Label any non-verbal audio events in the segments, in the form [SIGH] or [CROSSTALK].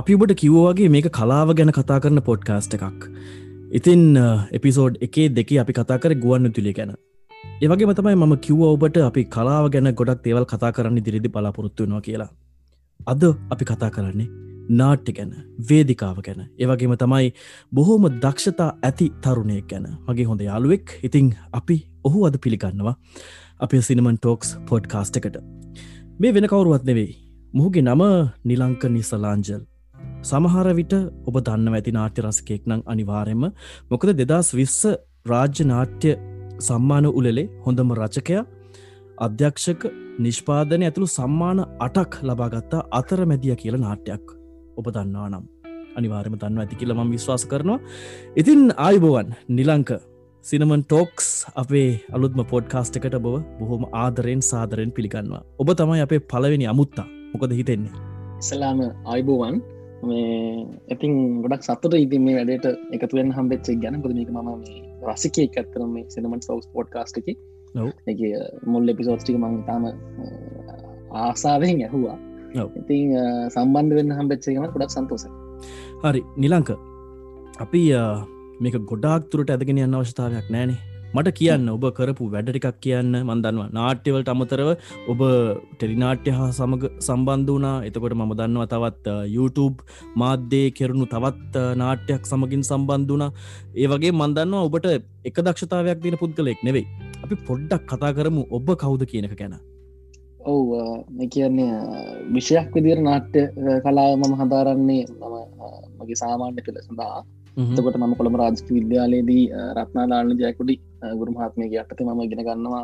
අපි ඔබට කිව්වාගේ මේක කලාව ගැන කතා කරන පොඩ්කාස්ට එකක්. ඉතින් uh, එපිසෝඩ් එකේ දෙක අපි කතා කර ගුවන්න තුළි ගැන. ඒවගේ මතමයි මම කිව්ව ඔබට අපි කලාව ගැන ගොඩක් දේවල් කතා කරන්න දිරිදි බලාපොරොත්තුනවා කියලා. අද අපි කතා කරන්නේ නාට්‍ය ගැන වේදිකාව ගැන. ඒවගේම තමයි බොහෝම දක්ෂතා ඇති තරුණයක් ගැන. මගේ හොඳ යාළුවෙක්. ඉතිං අපි ඔහු අද පිළිගන්නවා අපේ සිනමන් ටෝක්ස් පොඩ්කාස්ට එකට. මේ වෙන කවරුවත් නෙවෙයි. මුහුගේ නම නිලංක නිසලාංජල්. සමහර විට ඔබ දන්න ඇති නාට්‍ය රසකෙක් නං අනිවාරෙන්ම මොකද දෙදස් විස්ස රාජ්‍ය නාට්‍ය සම්මාන උලෙලේ හොඳම රචකයා අධ්‍යක්ෂක නිෂ්පාදනය ඇතුළු සම්මාන අටක් ලබාගත්තා අතර මැදිය කියල නාට්‍යයක් ඔබ දන්නවා නම්. අනිවාරම දන්න ඇති කියල ම විශ්වාස කරනවා. ඉතින් ආයිබෝවන් නිලංක සිනමන් ටෝක්ස් අපේ අලුත්ම පොඩ්කාස්ට එකට බව බොහොම ආදරයෙන් සාදරයෙන් පිළිගන්නවා. ඔබ තමයි අපේ පලවෙනි අමුත්තා. මොකද හිතෙන්නේ? ඉස්සලාම අයිබෝවන් මේ ඉතින් ගොඩක් සතුට ඉතින් මේ වැඩට එකතුවෙන් හම්බෙච්චේ ගැන. පුද මේක ම රසිකය ඇත්තරම මේ සිනමට සවස් පෝට් කාස්ටක එක මුල් එපිසෝස්ටික මං තාම ආසාාවෙන් ඇහවා. ඉතින් සම්බන්ධ වෙන්න හම්බෙච්චේගම ගොඩක් සන්තෝස හරි නිලංක. අපි මේක ගොඩාක් තුරට ඇදගෙන යන්න අවශ්‍යතාවයක් නෑනේ මට කියන්න ඔබ කරපු වැඩටිකක් කියන්න මන්දන්නවා නාට්‍යවලට අමතරව ඔබ ටෙලිනාට්‍ය හා සමඟ සම්බන්ධ වනා එතකොට මම දන්නවා තවත් YouTube මාධ්‍යය කෙරුණු තවත් නාට්‍යයක් සමගින් සම්බන්ධ වනා ඒ වගේ මන්දන්නවා ඔබට එක දක්ෂතාවයක් දින පුද්ගලෙක් නෙවෙයි. අපි පොඩ්ඩක් කතා කරමු ඔබ කවුද කියනක ගැන. ඔව් කියන්නේ විෂයක් විදිර නාට්‍ය කලාව මම හදාරන්නේ මම මගේ සාමාන්‍ය පෙළ සඳහා. තකොට මම කොළම රාජක විද්‍යාලයේදී රත්නාදාන ජයකුඩි ගුරු මහත්මයගේ අටත මම ගෙන ගන්නවා.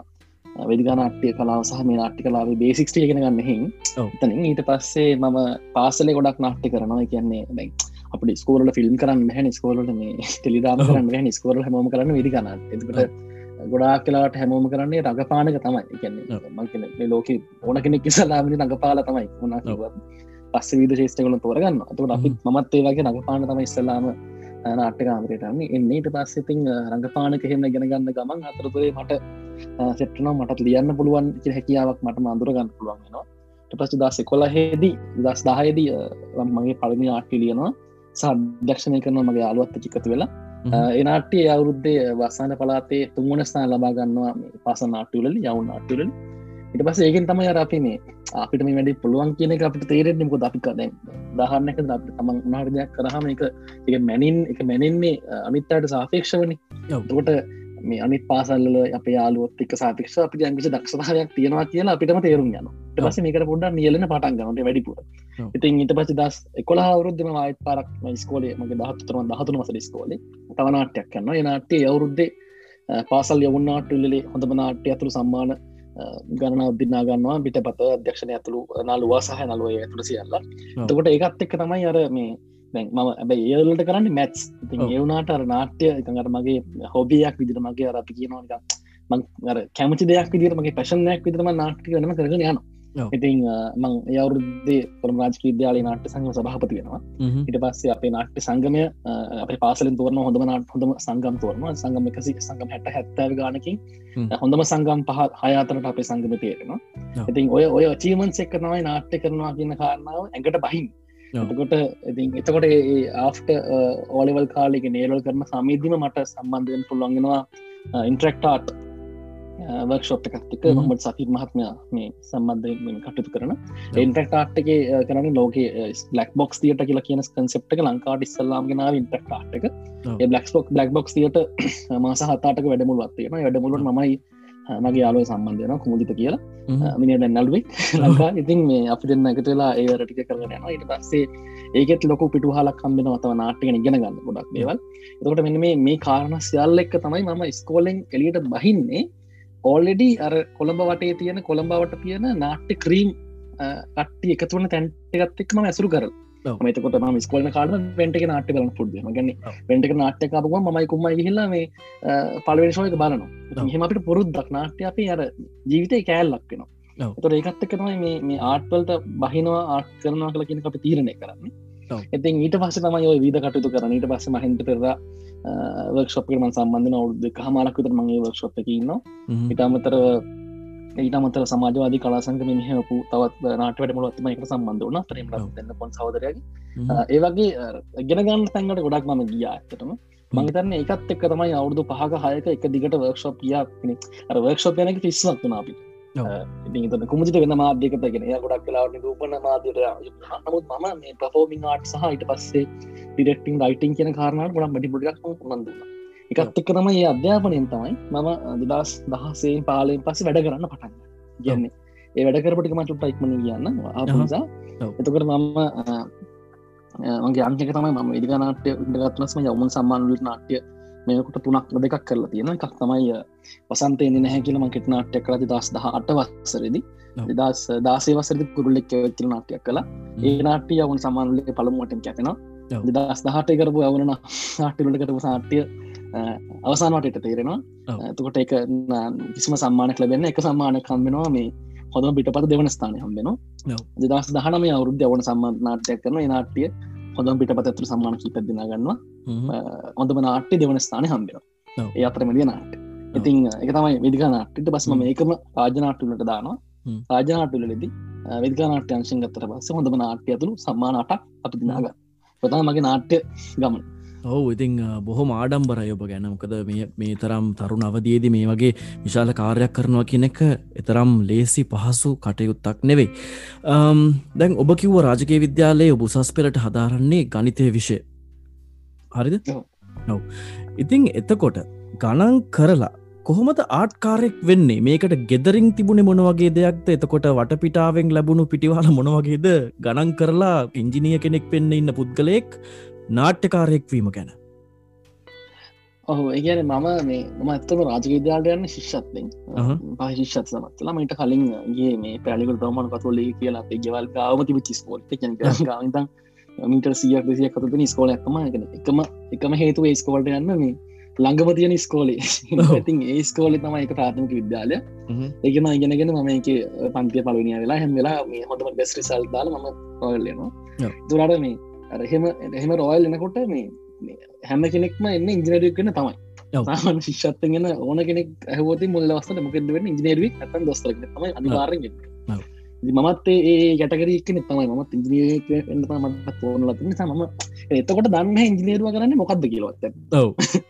වෙදිගනාට්‍ය කලාව සහ මේ නාට්‍ය කලාවේ බේසික්ස්ටිය ගෙන ගන්න හින්. තනින් ඊට පස්සේ මම පාසලේ ගොඩක් නාට්‍ය කරනවා. කියන්නේ දැයි අපට ස්කෝල ෆිල්ම් කරන්න හැ ස්කෝලට මේ [LAUGHS] ටෙලිදාම කරන්න ස්කෝල හම කරන්න වෙදිගන්න එතකට ගොඩා කලාට හැමෝම කරන්නේ රඟපානක තමයි. කියන්නේ මං ලෝක ඕන කෙනෙක් කිසලාමනි රඟපාල තමයි. වුණා පස්ස විද ශේෂ්ටකල තෝරගන්න අතුට අපි මත් ඒ වගේ රඟපාන තම ඉස්සලාම නාට්‍යකාමරයටන්නේ එන්නේට පස්සෙතින් රඟපානක හෙම ගෙන ගන්න ගමන් අතරතුරේ මට සෙට්ටන මට ලියන්න පුළුවන් හැකියාවක් මට අඳුර ගන්න පුළුවන්නවා පස දස් කොල හෙදී දස් දාහයේදී මගේ පළමි ආට්ටි ලියනවා. සාධ්‍යක්ෂණය කරන මගේ අලුවත්ත චිකතු වෙලා. එනාට්ටිය අවුරුද්දේ වස්සාන පලාතේ තුමුණ ස්ථාන ලබා ගන්නවා පස නාට්ටුවලලි යවුන් නාට්ටුවලලි ඉට පස ඒකෙන් තමයි අපි මේ අපිට මේ වැඩි පුළුවන් කියන එක අපිට තේරෙන්නේ මොක අපික දැ දහන්නක තමන් උනාට දෙයක් කරහම එක එක මැනින් එක මැනින්නේ අනිත්තාට සාපේක්ෂවනි. කොට මේ අනිත් පාසල්ල අප යාලුවත් එක් සාපික්ෂ අපි ජංගිච දක්ෂතාවයක් තියෙනවා කියලා අපිටම තේරුම් යන පස මේකට පොඩ්ඩ නියලන පටන් ගනට වැඩිපුර. ඉතින් ඉට පසි දස් එකොලා අවරුද්ධම වායිත් පරක් ස්කෝලේ මගේ දහත්තරම දහතුන මසල ස්කෝලේ තවනාටයක් කන්න එනාටේ අවුරුද්දේ පාසල් යවුන්නාටලේ හොඳම නාට්‍ය ඇතුළු සම්මාන ගණන උද්දිනා ගන්නවා. පිට පත අධ්‍යක්ෂණය ඇතුළු නලුවා සහ නලුව ඇතුළ සියල්ල. තකොට ඒකත් එක්ක තමයි අර මේ දැන් මම ඇබයි ඒලට කරන්න මැත්ස් ඒවුනාට අර නාට්‍ය එකඟට මගේ හොබියක් විදිර මගේ අර අපි කියනවා මං කැමති දෙයක් විදිර මගේ පැශනයක් විතරම නාට්ටි වනම කරගෙන යනවා ඉතින් මං යවුරුද්දේ පොරම රාජක විද්‍යාල නාට්‍ය සංග සභහපති වෙනවා. ඉට පස්සේ අපේ නාට්‍ය සංගමය අප පාසලින් තෝරන හොඳම නාට හොඳම සංගම් තෝරම සංගම එකසි සංගම හැට හැත්තව ගානකින් හොඳම සංගම් පහ හයාතරට අපේ සංගම තේරෙනවා. ඉතින් ඔය ඔය චීමන් එක් කරනවයි නාට්‍ය කරනවා කියන්න කාරණාව ඇඟට බහින්. එතකොට ඉතින් එතකොට ආෆ්ට ඕලෙවල් කාලෙක නේරල් කරන සමීධීම මට සම්බන්ධයෙන් පුළොන්ගෙනවා ඉන්ට්‍රක්ටාට් වර්ක්ෂෝප් එකක්තික මොමට සෆි මහත්මයා මේ සම්බන්ධයෙන් කටයුතු කරන ඉන්ටක්ටාට්ක කරන ලෝක ලක් බොක්ස් තියට කියලා කියන කන්සෙප්ට ලංකාට ඉස්සල්ලාම්ගෙනාව ඉන්ටක්ටාට් එක. බ්ලක්ස්බොක් බ්ලක් බොක්ස් තියට මාස හතාටක වැඩමුළුවත්වයෙන වැඩමුළුවන් මයි මගේ යාලුව සම්බන්ධයන කුමුදිත කියලා. මිනිට නැල්ුවේ ලංකා ඉතින් මේ අපි දෙන්න එකතු වෙලා ඒ රටික කරන ඊට පස්සේ ඒකෙත් ලොක පිටු හලක් කම්බෙන අතව නාට්‍යගෙන ඉගෙන ගන්න ගොඩක් දේවල්. එතකොට මෙන්න මේ කාරණ සියල්ල එක්ක තමයි මම ස්කෝලෙන් එලියට බහින්නේ ඕල්ලෙඩි අර කොළඹ වටේ තියෙන කොළඹවට තියෙන නාට්‍ය ක්‍රීම් කට්ටි එකතුවන තැන්ටගත්තෙක්ම ඇසුරු කර මතකොට ම ස්කෝලන කාඩ වෙන්ටක නාට්‍ය කරන පුඩ ගන්න වෙන්ටක නාට්‍යකාපුව මයි කුම්මයි හිල්ලා මේ පලවේශෝයක බලනවා. හෙම අපිට පුරුද්දක් නාට්‍ය අපි අර ජීවිතය කෑල්ලක් වෙනවා. තොර ඒකත් එක තමයි මේ ආට්වල්ට බහිනවා ආට් කරනවා කල කියන අපි තීරණය කරන්නේ. ඉතින් ඊට පස්ස තමයි ඔය වීද කටයුතු කරන ඊට පස්ස මහින්ත පෙරවා වර්ක්ෂප්කරම සම්බන්ධන අවුදු හමාලක් විතර මගේ වර්ක්ෂප් එක ඉන්න ඉතාමතර ඊට මතර සමාජවාදී කලාසංක මෙහපු තවත් නාටවට මොලත්ම එක සම්බන්ධ වන ත්‍රම න්න පොන් සවදරයගේ ඒවගේ ගෙන ගන්න තැන්කට ගොඩක් මම ගිය ඇතටම මංතන්න එකත් එක් තමයි අවුදු පහක හයක එක දිගට වර්ක්ෂප් කියා වර්ක්ෂප් යනක පිස්වක් වුණ අපිට ඉ කුමචිට වෙන මාධ්‍යකතගෙන ගොඩක් කලාවට රූපන මාධ්‍යයට නමුත් මම මේ ප්‍රෆෝමිං ආට් සහහිට පස්සේ ඩිරෙක්ටිං රයිටිං කියන කාරණට ගොඩක් මටි බොඩක් නඳන්න එකත් එක්ක තම ඒ අධ්‍යාපනයෙන් තමයි මම දෙදස් දහසේ පාලයෙන් පස්සේ වැඩ කරන්න පටන් කියන්නේ ඒ වැඩ කරපටික මටුට ඉක්මන කියන්න. ආසා එතකට මම මගේ අංක තමයි ම ඉදික නාට්‍ය ඉඩගත්නස්ම යවුන් සම්මානුලට නාට්‍ය මේකට තුනක් දෙකක් කරලා තියෙන එකක් තමයි වසන්තය නැහැ කියලම කෙට නාට්‍ය කරති දස් දහ අට වස්සරදි දස් දාසේ වසරදි කුරුල්ලෙක් වෙච්චල නාට්‍යයක් කලා ඒ නාට්‍ය යවුන් සම්මානුලේ පළමුවටෙන් කැතෙනවා දස් දහට කරපු අවුන නාට්‍යලට කරපු සාට්‍යය අවසානවටට තේරෙනවා. එතකොට එක කිසිම සම්මානක ලබෙන්න එක සම්මාන කම්බෙනවා මේ හොඳ පිටපත දෙවන ස්ථානය හම්බෙනවා දෙදස් දහනම අවුරුද්ධ අවන සම්මානාටයක් කරන නාට්‍යය හොඳ පිටපත ඇතුර සම්මාන කීපදින ගන්නවා. හොඳම නාට්‍ය දෙවන ස්ථානය හම්බෙනවා. ඒ අතරමදිය නාට ඉතින් එක තමයි විදික නාට්ට බස්ම මේකම රාජනාට්ටුලට දානවා. රාජනාටුලෙදි විදිකානාට්‍ය අංශෙන් ගත්තර පස්ස හොඳම නාට්‍ය ඇතුළු සම්මානාටක් අපි දිනාග පතා මගේ නාට්‍ය ගමන ඔහු ඉතිං බොහොම ආඩම්බරය ඔබ ගැනමකද මේ තරම් තරුණ අවදයේද මේ වගේ විශාල කාර්යක් කරනවා කියන එක එතරම් ලේසි පහසු කටයුත්තක් නෙවෙයි. දැන් ඔබ කිව්ව රාජකය විද්‍යාලයේ ඔබ උසස් පෙරට හදාරන්නේ ගනිතය විෂය. හරිද? නොව ඉතිං එතකොට ගණන් කරලා කොහොමද ආට්කාරෙක් වෙන්නේ? මේකට ගෙදරින් තිබුණේ මොනවගේ දෙයක්ද? එතකොට වටපිටාවෙන් ලැබුණු පිටිවාල මොනවගේද ගණන් කරලා ඉංජිනිය කෙනෙක් වෙන්න ඉන්න පුද්ගලයෙක් නාට්‍යකාරයෙක්වීම ගැන. ඔහු ඒගැන මම මේ ම ඇත්තම රාජවිද්‍යාලයන්න ශිෂ්ෂත්ෙන් පහිශිෂත් සමත්ලා මට කලින්ගේ මේ පැලිකල් ප්‍රමාණ කතුලේ කියලා ගෙවල් ගාවම තිබ චිස්කෝල්ට ගාවිතන් මීට සියක් දෙසිය කතුන ස්කෝල ඇක්ම එකම එකම හේතුව ස්කෝල්ට යන්න මේ ළඟම තියෙන ස්කෝලේ ඉතින් ඒ ස්කෝලි තම එක ප්‍රාථමික විද්‍යාලය. ඒකම ඉගෙනගෙන මම එක පන්තිය පලවිනිය වෙලා හැම වෙලා මේ හොඳම බෙස්රි සල් දාල මම ඔයල්ලනවා තුරට මේ එහෙම එහෙම රෝයල් එනකොට මේ හැම කෙනෙක්ම එන්න ඉංජිනරියක් කන තමයි. ශිෂත්ගෙන ඕන කෙනෙක් ඇහවති මුල්ලවස්ස මොකද වෙන ඉජිනරුවක් ඇතන් දොස්තර තමයි අනිවාරෙන් මමත් ඒ ගැටකරක් තමයි. මත් ඉජිනිය මට පෝන ලති සමම එතකොට දන්න ඉජිනේරුව කරන්න මොකක්ද කියලවත්ත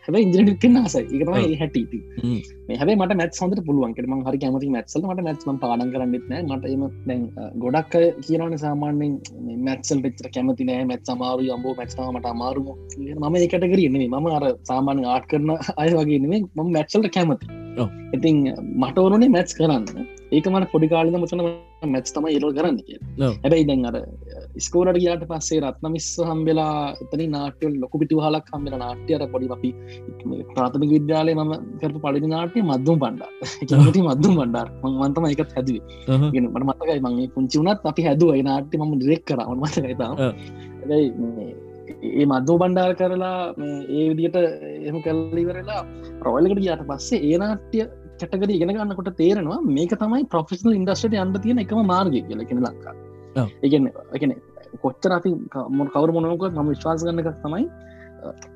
හැ ඉජිනක නාස එකතම හැට හැ මට මැත් සොඳට පුළුවන්. ම හරි කැමති මැත්සල මට මැත්ම පාඩන් කරන්නෙත් නෑ. මට එම දැන් ගොඩක් කියනවන සාමාන්‍යෙන් මැත්සල් පෙච්චර කැමති නෑ. මැත් සමාරු යම්බෝ මැත්තාමට අමාරුම. මම එකට කරන්නේ මම අර සාමාන්‍ය ආට් කරන අය වගේ නෙේ ම මැත්සල්ට කැමති ඉතින් මට ඕනේ මැත්ස් කරන්න. ඒකමට පොඩිකාලද මචන මැත්ස් තම ඒරෝ කරන්න කිය හැබැයි දැන් අර ස්කෝරට ගයාට පස්සේ රත්නමිස්ස හම්බෙලා එතනි නාට්‍යල් ලොකු පිටු හලක් හම්බෙන නාට්‍යයට පොඩි අපි ප්‍රාථමික විද්‍යාලය මම කරපු පලිි නාට්‍ය මද්දුම් පණ්ඩා මද්දුම් පණ්ඩාර් මන්තම එකත් හැදුවේ. මට මතකයි මගේ පුංචි වුණත් අපි හැදුව. නාට්‍ය ම ඩෙක් කර. මතකයිතා ඒ මද්දෝ බණ්ඩාර කරලා ඒ විදිට එම කල්ලිවරලා රොයලකට ගයාට පස්සේ ඒ නාට්‍ය කැටකර ඉගෙන ගන්නකොට තේරෙනවා මේක තමයි ප්‍රොෆෙෂනල් ඉන්ඩස්ට අන්ඩ තියෙන එකම මාර්ගය කියල කෙන ලක්කා ඒගන්න එකන කොච්චර අපි මො කවර මොනක ම විශ්වාස ගන්න එකක් තමයි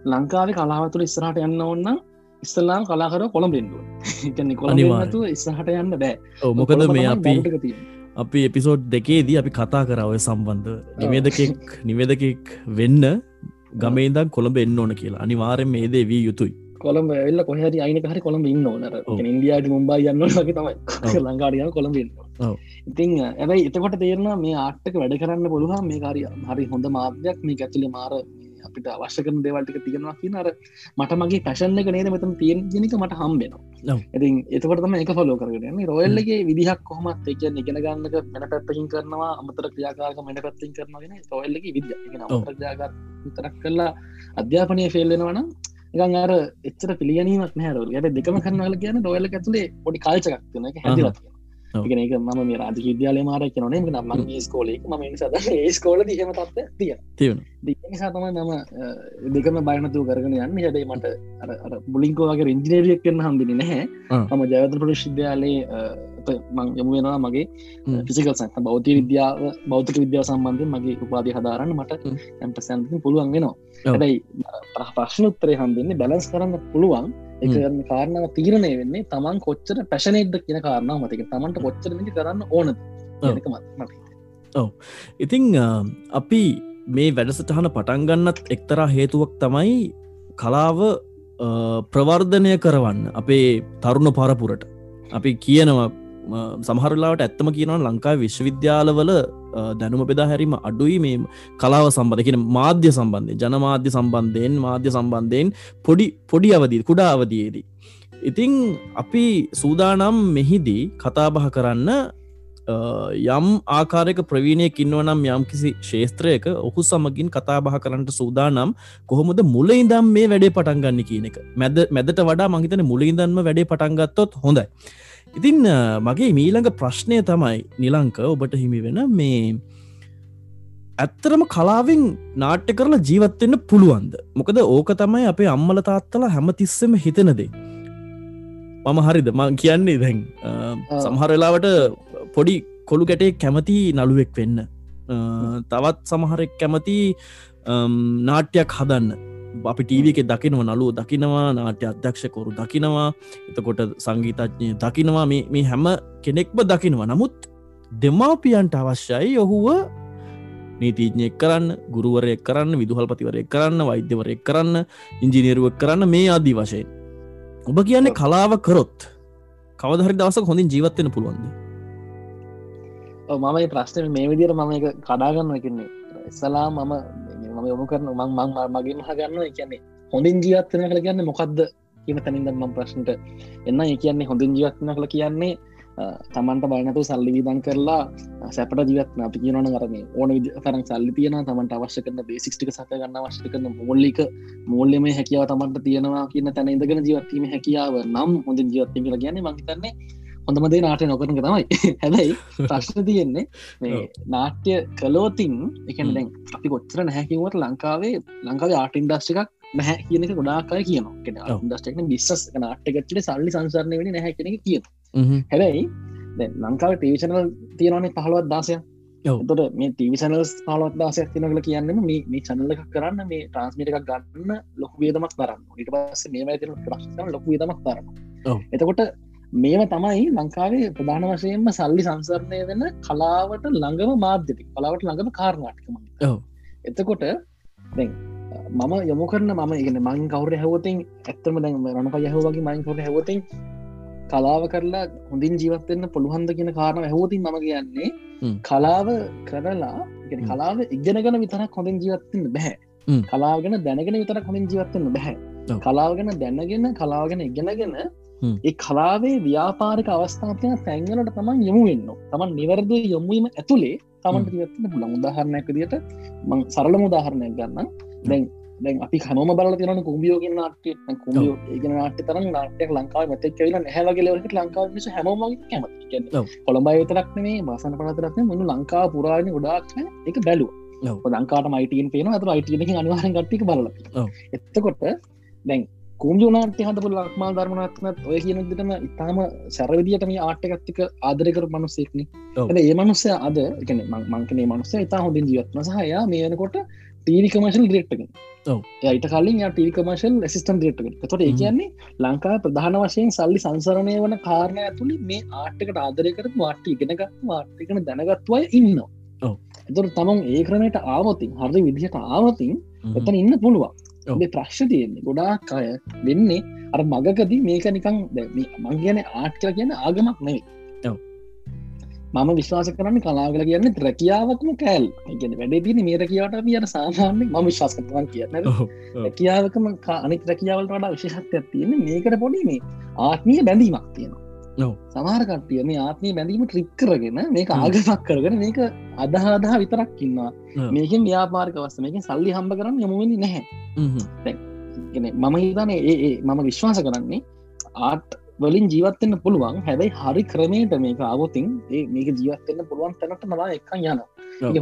ලංකාවේ කලාවතුර ඉස්සරහට යන්න ඔන්න ඉස්සල්ලාම් කලාකර කොළම් බෙන්ඩුව කොළනිවාතු ඉස්සහට යන්න බෑ. මොකද මේ අපි අපි එපිසෝඩ් දෙකේදී අපි කතා කරාව සම්බන්ධ නිවේදකෙක් නිවේදකෙක් වෙන්න ගමේදක් කොළඹ එන්න ඕන කියලා. අනිවාරෙන් මේ දේ වී යුතුයි කොළඹ එල්ල කොහරි අයින හරි කොළඹ ඉන්න ඕනර ඉන්දයාට මුම්බා යන්න වගේ තමයි. [LAUGHS] ලංකාඩිය කොළඹ ඉතින් ඇබයි එතකොට තේරන මේ ආට්ටක වැඩ කරන්න පුළුවන් මේ කාරය හරි හොඳ මාධ්‍යයක්. මේ ඇතුලේ මාර අපිට අවශ්‍ය කරන දේවල්ටික තියෙනවා කියනර මට මගේ පැශන්න එක නේද මෙතම තියෙන් ජනික මට හම්බෙනවා. ඉතින් එතකොටම එක ෆලෝ කරගෙන රොයල්ලගේ විදිහක් කොහමත් එක ඉගෙන ගන්නක මැන පැත්තකින් කරනවා අමතර ක්‍රියාකාරක මැන පැත්තින් කරනගෙන රොයල්ලගේ ක්‍රියාකාර තරක් කරලා අධ්‍යාපනය ෆෙල්ලෙනවනම් එකන් අර එච්චර පිළියනීමක් නෑර යට දෙකම කරනවල කියන රොයල ඇතුලේ පොඩි එක හැදිලත් ගෙන එක ම මේ රාජ විද්‍යාලය මාර කියනේ ම ම ස්කෝලේ ම සද ස්කෝල දහම තත්ව තිය නිසා තමයි නම දෙකම බයනතු කරගෙන යන්න. හැබයි මට බුලින්කෝගේ ඉංජිනරියක් කරන්න හම්බිනි නැහැ. මම ජයත ප්‍රශිද්‍යාලයේ මං යමු වෙනවා මගේ ෆිසිකල් සන්ත බෞති විද්‍යාව බෞතික විද්‍යාව සම්බන්ධය මගේ උපාදි හදාරන්න මට ඇම්ට සැන්ති පුළුවන් වෙනවා. හැබයි ප්‍රශ්න උත්තරය හම්බින්නේ බැලස් කරන්න පුළුවන්. එක කාරණාව තීරණය වෙන්නේ තමන් කොච්චර පැශනේද කියන කාරණාව මතික තමන්ට කොච්චර කරන්න ඕන ඔව. ඉතිං අපි මේ වැඩසටහන පටන්ගන්නත් එක්තරා හේතුවක් තමයි කලාව ප්‍රවර්ධනය කරවන්න. අපේ තරුණ පරපුරට. අපි කියනවා සමහරලාට ඇත්තම කියනවා ලංකා විශ්වවිද්‍යාලවල දැනුම බෙදා හැරීම අඩුයි මේ කලාව සම්බඳ කියන මාධ්‍ය සම්බන්ධය ජනමාධ්‍ය සම්බන්ධයෙන් මාධ්‍ය සම්බන්ධයෙන් පොඩි පොඩි අවදී කුඩා අවදයේදී. ඉතිං අපි සූදානම් මෙහිදී කතාබහ කරන්න යම් ආකාරක ප්‍රවීණය කින්නවනම් යම් කිසි ශේත්‍රයක ඔහු සමගින් කතාබහ කරන්නට සූදානම් කොහොමද මුල ඉදම් මේ වැඩේ පටන්ගන්න කියන එක. මැද මැදට වඩා මහිතන මුලින්දන්ම වැඩේ පටන්ගත්තොත් හොඳයි. ඉතින් මගේ මීළඟ ප්‍රශ්නය තමයි නිලංක ඔබට හිමි වෙන මේ ඇත්තරම කලාවෙන් නාට්‍ය කරලා ජීවත්වෙන්න පුළුවන්ද? මොකද ඕක තමයි අපේ අම්මල තාත්තල හැමතිස්සම හිතනදේ මම හරිද? ම කියන්නේ දැන් සමහරලාවට පොඩි කොළු ගැටේ කැමති නළුවෙක් වෙන්න. තවත් සමහරෙක් කැමති නාට්‍යයක් හදන්න අපි ටීව එක දකිනව නලුව දකිනවා නාට්‍ය අධ්‍යක්ෂකොරු දකිනවා එතකොට සංගීතඥය දකිනවා. මේ හැම කෙනෙක්ම දකිනවා. නමුත් දෙමාපියන්ට අවශ්‍යයි ඔහුව නීතිීඥයෙක් කරන්න ගුරුවරයක් කරන්න විදුහල්පතිවරයක් කරන්න වෛද්‍යවරයක් කරන්න ඉංජිනීරුවක් කරන්න මේ ආදී වශයෙන්. ඔබ කියන්නේ කලාව කරොත් කවදහරි දවසක හොඳින් ජීවත්වෙන පුළුවන්ද? මම ප්‍රශ්න මේ විදිර මම එක කඩාගන්න එකන්නේ එස්සලා මම මම යොමු කරන මං මං මගේ මහගන්න කියන්නේ හොඳින් ජීවත්වන කළ කියන්න මොකක්ද කියන තැනින්ද ම ප්‍රශ්නට එන්න ඒ කියන්නේ හොඳින් ජීවත්වන කළ කියන්නේ තමන්ට බලනතු සල්ලි විදන් කරලා සැපට ජීවත්න අපි කියනන කරන ඕන විදි තරන් සල්ලි තියෙන තමන්ට අවශ්‍ය කරන බේසික්ටික සත ගන්න අවශ්‍ය කරන මෝල්ලික මෝල්ලම හැකියාව තමන්ට තියෙනවා කියන තැන ඉදගෙන ජීවත්වීම හැකියාව නම් හොඳ ජීවත්ති කියලා කියන්නේ මහිතන්නේ හොඳමදේ නාටය නොකරන තමයි. [LAUGHS] හැබැයි [LAUGHS] ප්‍රශ්න තියෙන්නේ මේ නාට්‍ය කලෝතින් එකන දැන් අපි කොච්චර නැහැකිවට ලංකාවේ ලංකාවේ ආට ඉන්ඩස්ටිකක් නැහැ කියනක ගොඩාකාය කියනවා. ඩස්ටන බිස්සස් නාට්‍යකච්චට සල්ලි සංසරණය වෙන නැහැ කෙනෙ කිය හැබැයි ලංකාව ටීවිෂනල් තියෙනවානේ පහළුවත් දාසය තොට මේ ටීවිසනල්ස් පාලත් දාසයක් තිනකල කියන්න මේ චනල්ල කරන්න මේ ට්‍රන්ස්මිට එකක් ගන්න ලොකු වේදමක් කරන්න ඉට පස්ස මේ තින ප්‍රශ්න ලොකු වේදමක් කරන්න එතකොට මේම තමයි ලංකාවේ ප්‍රධාන වශයෙන්ම සල්ලි සංසරණය වෙන කලාවට ළඟම මාධ්‍යති කලාවට ළඟම කාරණාටකම එතකොට මම යොමු කරන මම ඉගෙන මං කවර හැවතින් ඇත්තම දැන් රණ පයහ වගේ මයින් කොට හැවතින් කලාව කරලා හොඳින් ජීවත්වන්න පුළුහන්ද කියන කාරණ හැවතින් මම කියන්නේ කලාව කරලා කලාව ඉගෙනගෙන විතරක් හොඳින් ජීවත්වන්න බැහැ. කලාගෙන දැනගෙන විතරක් හොඳින් ජීවත්වන්න බැහැ. කලාවගෙන දැනගෙන කලාගෙන ඉගෙනගෙන ඒ කලාවේ ව්‍යාපාරික අවස්ථාපය තැන්ගලට තමන් යොමු වෙන්න තමන් නිවැරද යොමුවීම ඇතුළේ තමන්ට තිවත්න පුළන් උදාහරණයක් දිට මං සරලම උදාහරණයක් ගන්න දැන් දැන් අපි හම බල තිරන කුම්ියෝගෙන් නාට්‍ය කුමියෝ ඒගෙන නාට්‍ය තරන් නාටයක් ලංකාව මතක් කියල හැවගලවට ලංකාව හැම කැමති කොළඹයි විතරක් මේ බසන පනතරක්න මුණු ලංකාව පුරාණ ගොඩාක් එක බැලුව. ලංකාට මයිටන් පේන ඇත අයිටක අනිවාහන් ගට්ටික බල එත්තකොට දැන් කුම්ජනාට්‍ය හතපු ලක්මා ධර්මනත්නත් ඔය කියන දිටම ඉතාම සැරවිදිට මේ ආට්‍යකත්තික ආදරකර මනුස්සෙක්න ඒ මනුස්සය අද එකන මංකනේ මනුස්ස ඉතා හොඳින් ජීවත්න සහයා මේනකොට ටීවිකමශල් ඩෙක්ටක යට කලින් ටීකමශල් සිස්ටම් ඩෙක්ට තොට ඒ කියන්නේ ලංකා ප්‍රධාන වශයෙන් සල්ලි සංසරණය වන කාරණය ඇතුළි මේ ආට්කට ආදරයකරත් වාට්ටි ඉගෙනගත් වාට්ටිකන දැනගත්වය ඉන්න එතුර තමන් ඒ ක්‍රමයට ආවතින් හරි විදිහට ආවතින් එතන ඉන්න පුළුවන් ඔබේ ප්‍රශ්්‍ය තියෙන්නේ. ගොඩාක් අය වෙන්නේ අර මගකදී මේක නිකං මං කියන ආට් කල කියන ආගමක් නෙයි මම විශ්වාස කරන්න කලාගල කියන්න රැකියාවක්ම කෑල් ගැන වැඩේ තින මේ රැකියාවට පියට සාමාන්‍ය ම විශ්වාස කරන කියන්න. රැකියාවකම අනික් රැකියාවලට වඩා විශෂත්යක් තියෙන මේකට පොඩි මේ ආත්මීය බැඳීමක් තියෙනවා සමාරකට්ටිය මේ ආත්මී බැඳීම ට්‍රික් කරගෙන මේක ආගමක් කරගෙන මේක අදහාදහ විතරක් ඉන්නවා. මේකෙන් ව්‍යාපාරක වස්ස මේකින් සල්ලි හම්බ කරන්න යමුවෙනි නැහැ. මම හිතන ඒ මම විශ්වාස කරන්නේ ආට් වලින් ජීවත්වන්න පුළුවන්. හැබැයි හරි ක්‍රමයට මේක අවතින් ඒ මේක ජීවත්වන්න පුළුවන් තැනට නවා එක යන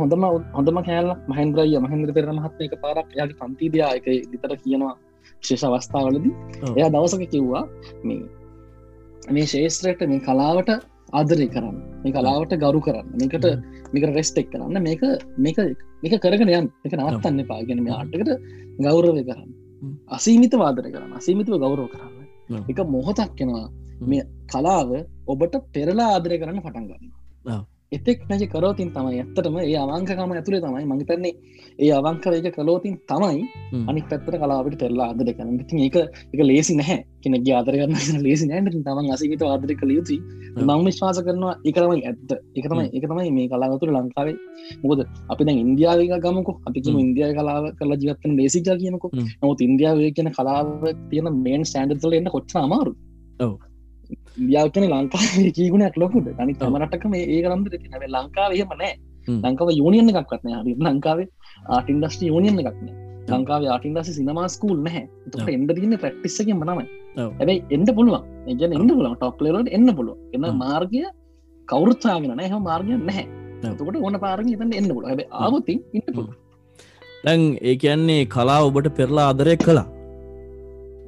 හොඳම හොඳම කෑල් මහන්ද්‍රය මහන්ද්‍ර පෙර මහත්ම එක පාරක් යාගේ පන්තිදයා එක දිතර කියනවා ශේෂ අවස්ථාවලදී. එයා දවසක කිව්වා මේ මේ ශේෂත්‍රයට මේ කලාවට ආදරය කරන්න. මේ කලාවට ගරු කරන්න. මේකට මේක රෙස්ටෙක් කරන්න. මේක මේක මේක කරගෙන යන් එක නවත්තන්න පාගෙන මේ ආටකට ගෞරවය කරන්න. අසීමිත වාදර කරන්න. අසීමිතව ගෞරව කරන්න. එක මොහොතක් කෙනවා මේ කලාව ඔබට පෙරලා ආදරය කරන්න පටන් ගන්න එතෙක් නැජ කරෝතින් තමයි ඇත්තටම ඒ අවංකකම ඇතුළේ තමයි මඟතන්නේ ඒ අවංකරයක කලෝතින් තමයි අනි පැත්තර කලාවට පෙරලා ආදර කරන්න. ති ඒක එක ලේසි නැහැ. කෙනෙක් ආදර කරන්න ලේසි නෑට තමන් අසිවිත ආදර කළ යුතුයි. මං විශ්වාස කරනවා එකරමයි ඇත්ත. එකතමයි එක තමයි මේ කලාගතුර ලංකාවේ. මොකද අපි දැ ඉන්දියාවක ගමක. අපිම ඉන්දිය කලාව කල ජීවත්තන ලේසිජා කියනකු නොත් ඉන්දියාව කියන කලාව තියෙන මේන් සෑන්ඩතල එන්න කොච්චා අමාරු ඉන්දියාවතන ලංකා කීගුණයක් ලොකුට අනි තමරටකම ඒ කරම්ද නැව ලංකාවේම නෑ. ලංකාව යෝනියන එකක් වත්න හරි ලංකාවේ ආට ඉන්ඩස්ට යෝනියන එකක්න ලංකාව ආටින්දස සිනමා ස්කූල් නැහැ තුට එන්ඩ තින්න ප්‍රක්ටිස්සක මනමයි ඇබයි එන්ඩ පුළුවන්. එජන එන්න පුළුවන්. ටොප්ලලට එන්න පුළුව එන්න මාර්ගය කවුරුත්සාගෙන නෑ. හ මාර්ගය නැහැ තකට ඕන පාරග තන්න එන්න පුල ඇබ ආවතින් ඉන්න පුළුව දැන් ඒ කියන්නේ කලා ඔබට පෙරලා ආදරය කලා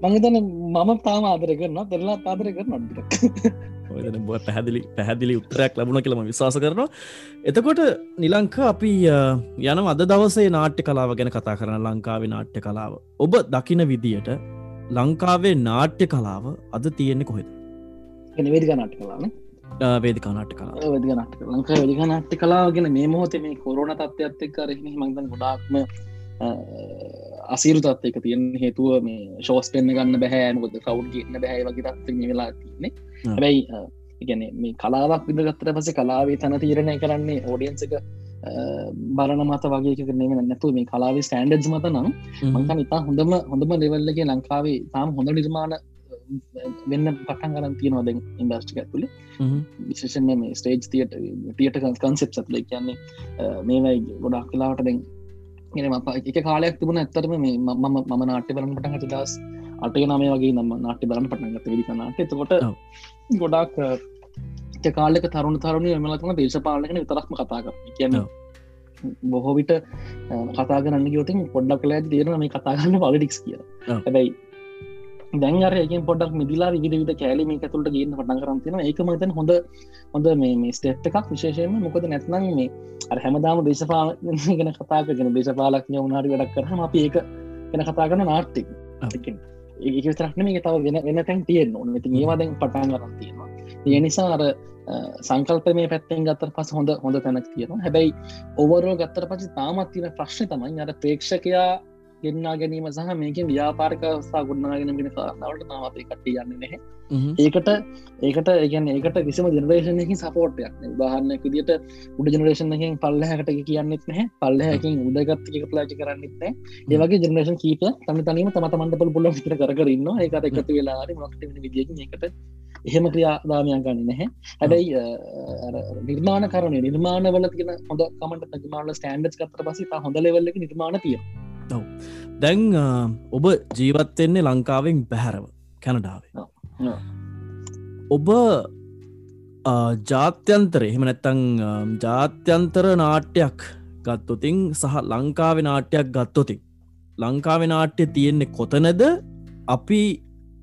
මංතන මම තාම ආදර කරන පෙරලා ආදර කර නොට පැහැදිලි පැහැදිලි උත්තරයක් ලැබුණ කියලම විශවාස කරනවා. එතකොට නිලංක අපි යන අද දවසේ නාට්‍ය කලාව ගැන කතා කරන ලංකාවේ නාට්‍ය කලාව. ඔබ දකින විදියට ලංකාවේ නාට්‍ය කලාව අද තියෙන්නේ කොහෙද? වේදික නාට්‍ය කලාන වේදිකා නාට්‍ය කලා වැදික නාට්‍ය ලංකා වැදික නාට්‍ය කලාගෙන මේ මොහොතේ මේ කොරුණ තත්ත්වත් එක්ක රෙහි මංතන් ගොඩාක්ම අසීරු තත්වක තියෙන හේතුව මේ ශෝස් පෙන්න්න ගන්න බැහැමකොද කවු් ගන්න බැහැ වගේ තත්ව වෙලා තින්නේ හැබැයි ඉගැන මේ කලාවක් විදගත්තර පස කලාවේ තන තීරණය කරන්නේ ඕඩියන්සක බලන මත වගේ කරනේ නැතු මේ කලාවේ ස්ටන්ඩඩ් මත නම් මංකන් ඉතා හොඳම හොඳම ලෙවල්ලගේ ලංකාවේ තාම හොඳ නිර්මාණ වෙන්න පටන් කරන් තියනවද ඉන්ඩස්ටික ඇතුළේ විශේෂන මේ ස්ටේජ් තියට තියට කන්සෙප් සත්ල කියන්නේ මේවයි ගොඩක් කලාවට දැන් එක කාලයක් තිබුණ ඇත්තරම මේ මම මම නාට්‍ය බලන පටන් ඇති දස් අටය නමේ වගේ නම නාට්‍ය බලන්න පටන්ගත විදිකනාට එතකොට ගොඩක් කාලෙක තරුණ තරුණ එමලතුන දේශපාලකන විතරක්ම කතා කර කියන්න බොහෝ විට කතා කරන්න ගයෝතින් පොඩ්ඩක් කලා දේරන මේ කතාගන්න පලිටික්ස් කිය හැබැයි දැන්රයක පොඩක් මිදිලා විධ විද කෑලීම ඇතුළට ගන්න පටන් කරන්තින ඒක මතන් හොඳ හොඳ මේ ස්ටේට් එකක් විශේෂයම මොකද නැත්නම් මේ අර හැමදාම දේශපාල [LAUGHS] ගෙන කතාගෙන දේශපාලක්ඥ උනාරි වැඩක් කරහම අපි ඒක ගෙන කතා කරන නාට්ටික් ඒක විතරක්න මේ තව වෙන වෙන තැන් තියෙන් ඕන. ති ඒවාදැන් පටන් කරන්න තියෙනවා. ඒ නිසා අර සංකල්ප මේ පැත්තෙන් ගත්තර පස හොඳ හොඳ තැනක් තියෙනවා. හැබැයි ඔවරෝ ගත්තර පසි තාමත් තින ප්‍රශ්න තමයි අර ප්‍රේක්ෂකයා ගෙන්නා ගැනීම සහ මේක ව්‍යාපාරක සා ගොඩනාගෙන ගෙන කාරන්නවට තාමත කට යන්න නැහැ. ඒකට ඒකට ඒගැන ඒකට කිසිම ජනරේෂණයකින් සපෝට්යක් උදාහරණයක් විදිට උඩ ජනරේෂණයකින් පල්ලහකට කියන්නෙත් නැහැ. පල්ලහකින් උදගත්ක ප්ලාචි කරන්නෙත්න ඒවගේ ජනරේෂන් කීප තම තනීම තම තමන්ට පුල විට කරන්න ඒකට එකතු වෙලා මක්ට විදිිය එකට එහෙම ක්‍රියාදාමයක් ගන්න නැහැ. හැබැයි නිර්මාණ කරන නිර්මාණවල තින හොඳ කමට නිර්මාණ ස්ටන්ඩ් කතර පසි හොඳ ලෙවල්ල නිර්මාණ තිය ඔව දැන් ඔබ ජීවත්වෙන්නේ ලංකාවෙන් පැහැරව කැනඩාවේ. ඔබ ජාත්‍යන්තර එහෙම නැත්තං ජාත්‍යන්තර නාට්‍යයක් ගත්තොතින් සහ ලංකාව නාට්‍යයක් ගත්තොතින් ලංකාව නාට්‍ය තියෙන්නේ කොතනද? අපි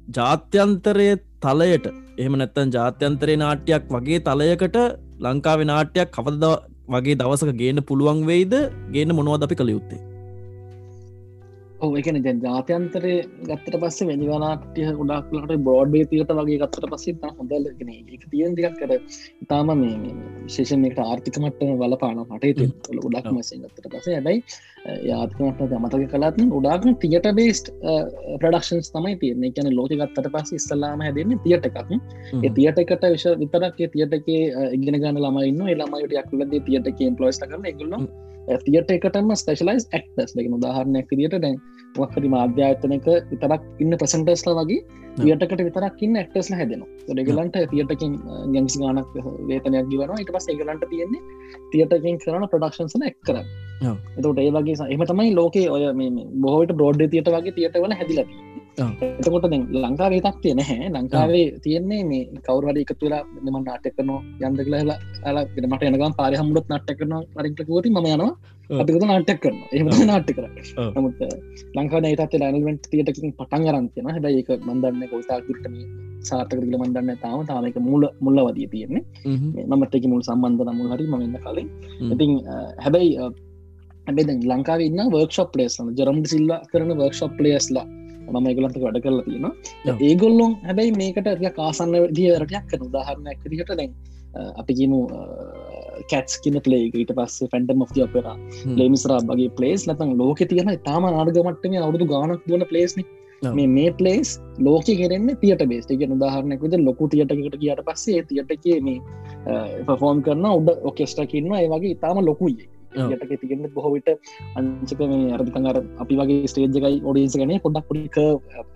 ජාත්‍යන්තරය තලයට එහම නැත්තන් ජාත්‍යන්තරය නාට්‍යයක් වගේ තලයකට ලංකාව නාට්‍යයක් කවද වගේ දවසක ගේන පුළුවන් වෙයිද? ගේන මොනවද අපි කළ යුත්තේ එකන ජ ජාත්‍යන්තරය ගත්තට පස්සේ වැනිවනාටය ගොඩක්ලට බෝඩ්බේ තියට වගේ ගත්තට පස්සේ හොඳලගෙන එක තියෙන් දික් කර ඉතාම මේ ශේෂණයට ආර්ථිකමට්ටම වල පාන පටේ ගොඩක් මසෙන් ගත්තට පසේ ඇබයි යාත්කමට අමතක කලාත්න ගොඩාක්ම තියට බේස්ට ප්‍රඩක්ෂන්ස් තමයි තියන්නේ. කියන ලෝක ගත්තට පස් ඉස්සල්ලාම හැදන්නේ තියට එකක් තියට එකට විශ විතරක් තියටක ඉගෙන ගන්න ළමයින්න එළමයිට යක්ලද තියට පලෝස්ට කරන එගුල්ලම් තියට එකටම ස්පේශලයිස් ක්ටස් ලගෙන උදාහරණයක් දිට දැන් වක්කරි මාධ්‍යායතනක විතරක් ඉන්න ප්‍රසන්ටස්ල වගේ තියටකට විතරක් ඉන්න ක්ටස්ල හැදෙන ොඩගලන්ට තියටකින් ගැසි ගානක් වේතනයක් ගවන ඉට පස් ඒගලන්ට තියෙන්නේ තියටකින් කරන ප්‍රඩක්ෂන්සන එක් කර එතට ඒ වගේ එම තමයි ලෝකේ ඔය බොහෝට බෝඩ් තියට වගේ තියට වල හැදිලතිී එතකොට ලංකාවේ තක්තිය නැහැ. ලංකාවේ තියෙන්නේ මේ කවරුවර එක තුලා මෙම නාටක කරන යන්ද කලලා අලා මට යනගම් පාරි හමුඩත් නට්ට කරන පරික්ලකෝති ම යනවා. අපිකත නාට්ටක් කරන එම නාට්ට කර නමුත් ලංකා නතත් ලනල්මෙන්ට් තියටකින් පටන් ගරන්තියන හැබයි එක මන්දන්න කොල්තා කිටම සාර්ථකරල මන්දන්න තාම තාමක මුල මුල්ල වදී තියෙන්නේ මමටක මුල් සම්බන්ධ මුල් හරි මන්න කලින්. ඉතින් හැබැයි හැබේ ලංකාව ඉන්න වර්ක්ෂප් ලේස් ජරම් සිල්ල කරන වර්ක්ෂප් ලේස්ලා මම ඒගලන්ත වැඩ කරලා තියෙනවා. ඒගොල්ලොන් හැබැයි මේකට කාසන්න දියරටයක් කන උදාහරණයක් දිහට දැන් අපි කියමු කැටස් කියන පලේ ඊට පස්සේ ෆැන්ටම් of අපර ලේමිස්රා බගේ පලේස් ලතන් ලෝක තියෙන තාම නාර්ගමටම අවුදු ගානක් දුවන පලේස්න මේ මේ පලේස් ලෝක කෙරෙන්න තියට බේස් එක උදාහරණයකුද ලොකු තියටකට කියට පස්සේ තියටක මේ පෆෝම් කරන උඩ ඔකෙස්ටකින්න ඒවගේ ඉතාම ලොකුයි යටක තියන්න බොහොවිට අංචක මේ අරදිකඟර අපි වගේ ස්ටේජ්කයි ඔඩියන්ස ගන පොඩක් පොඩික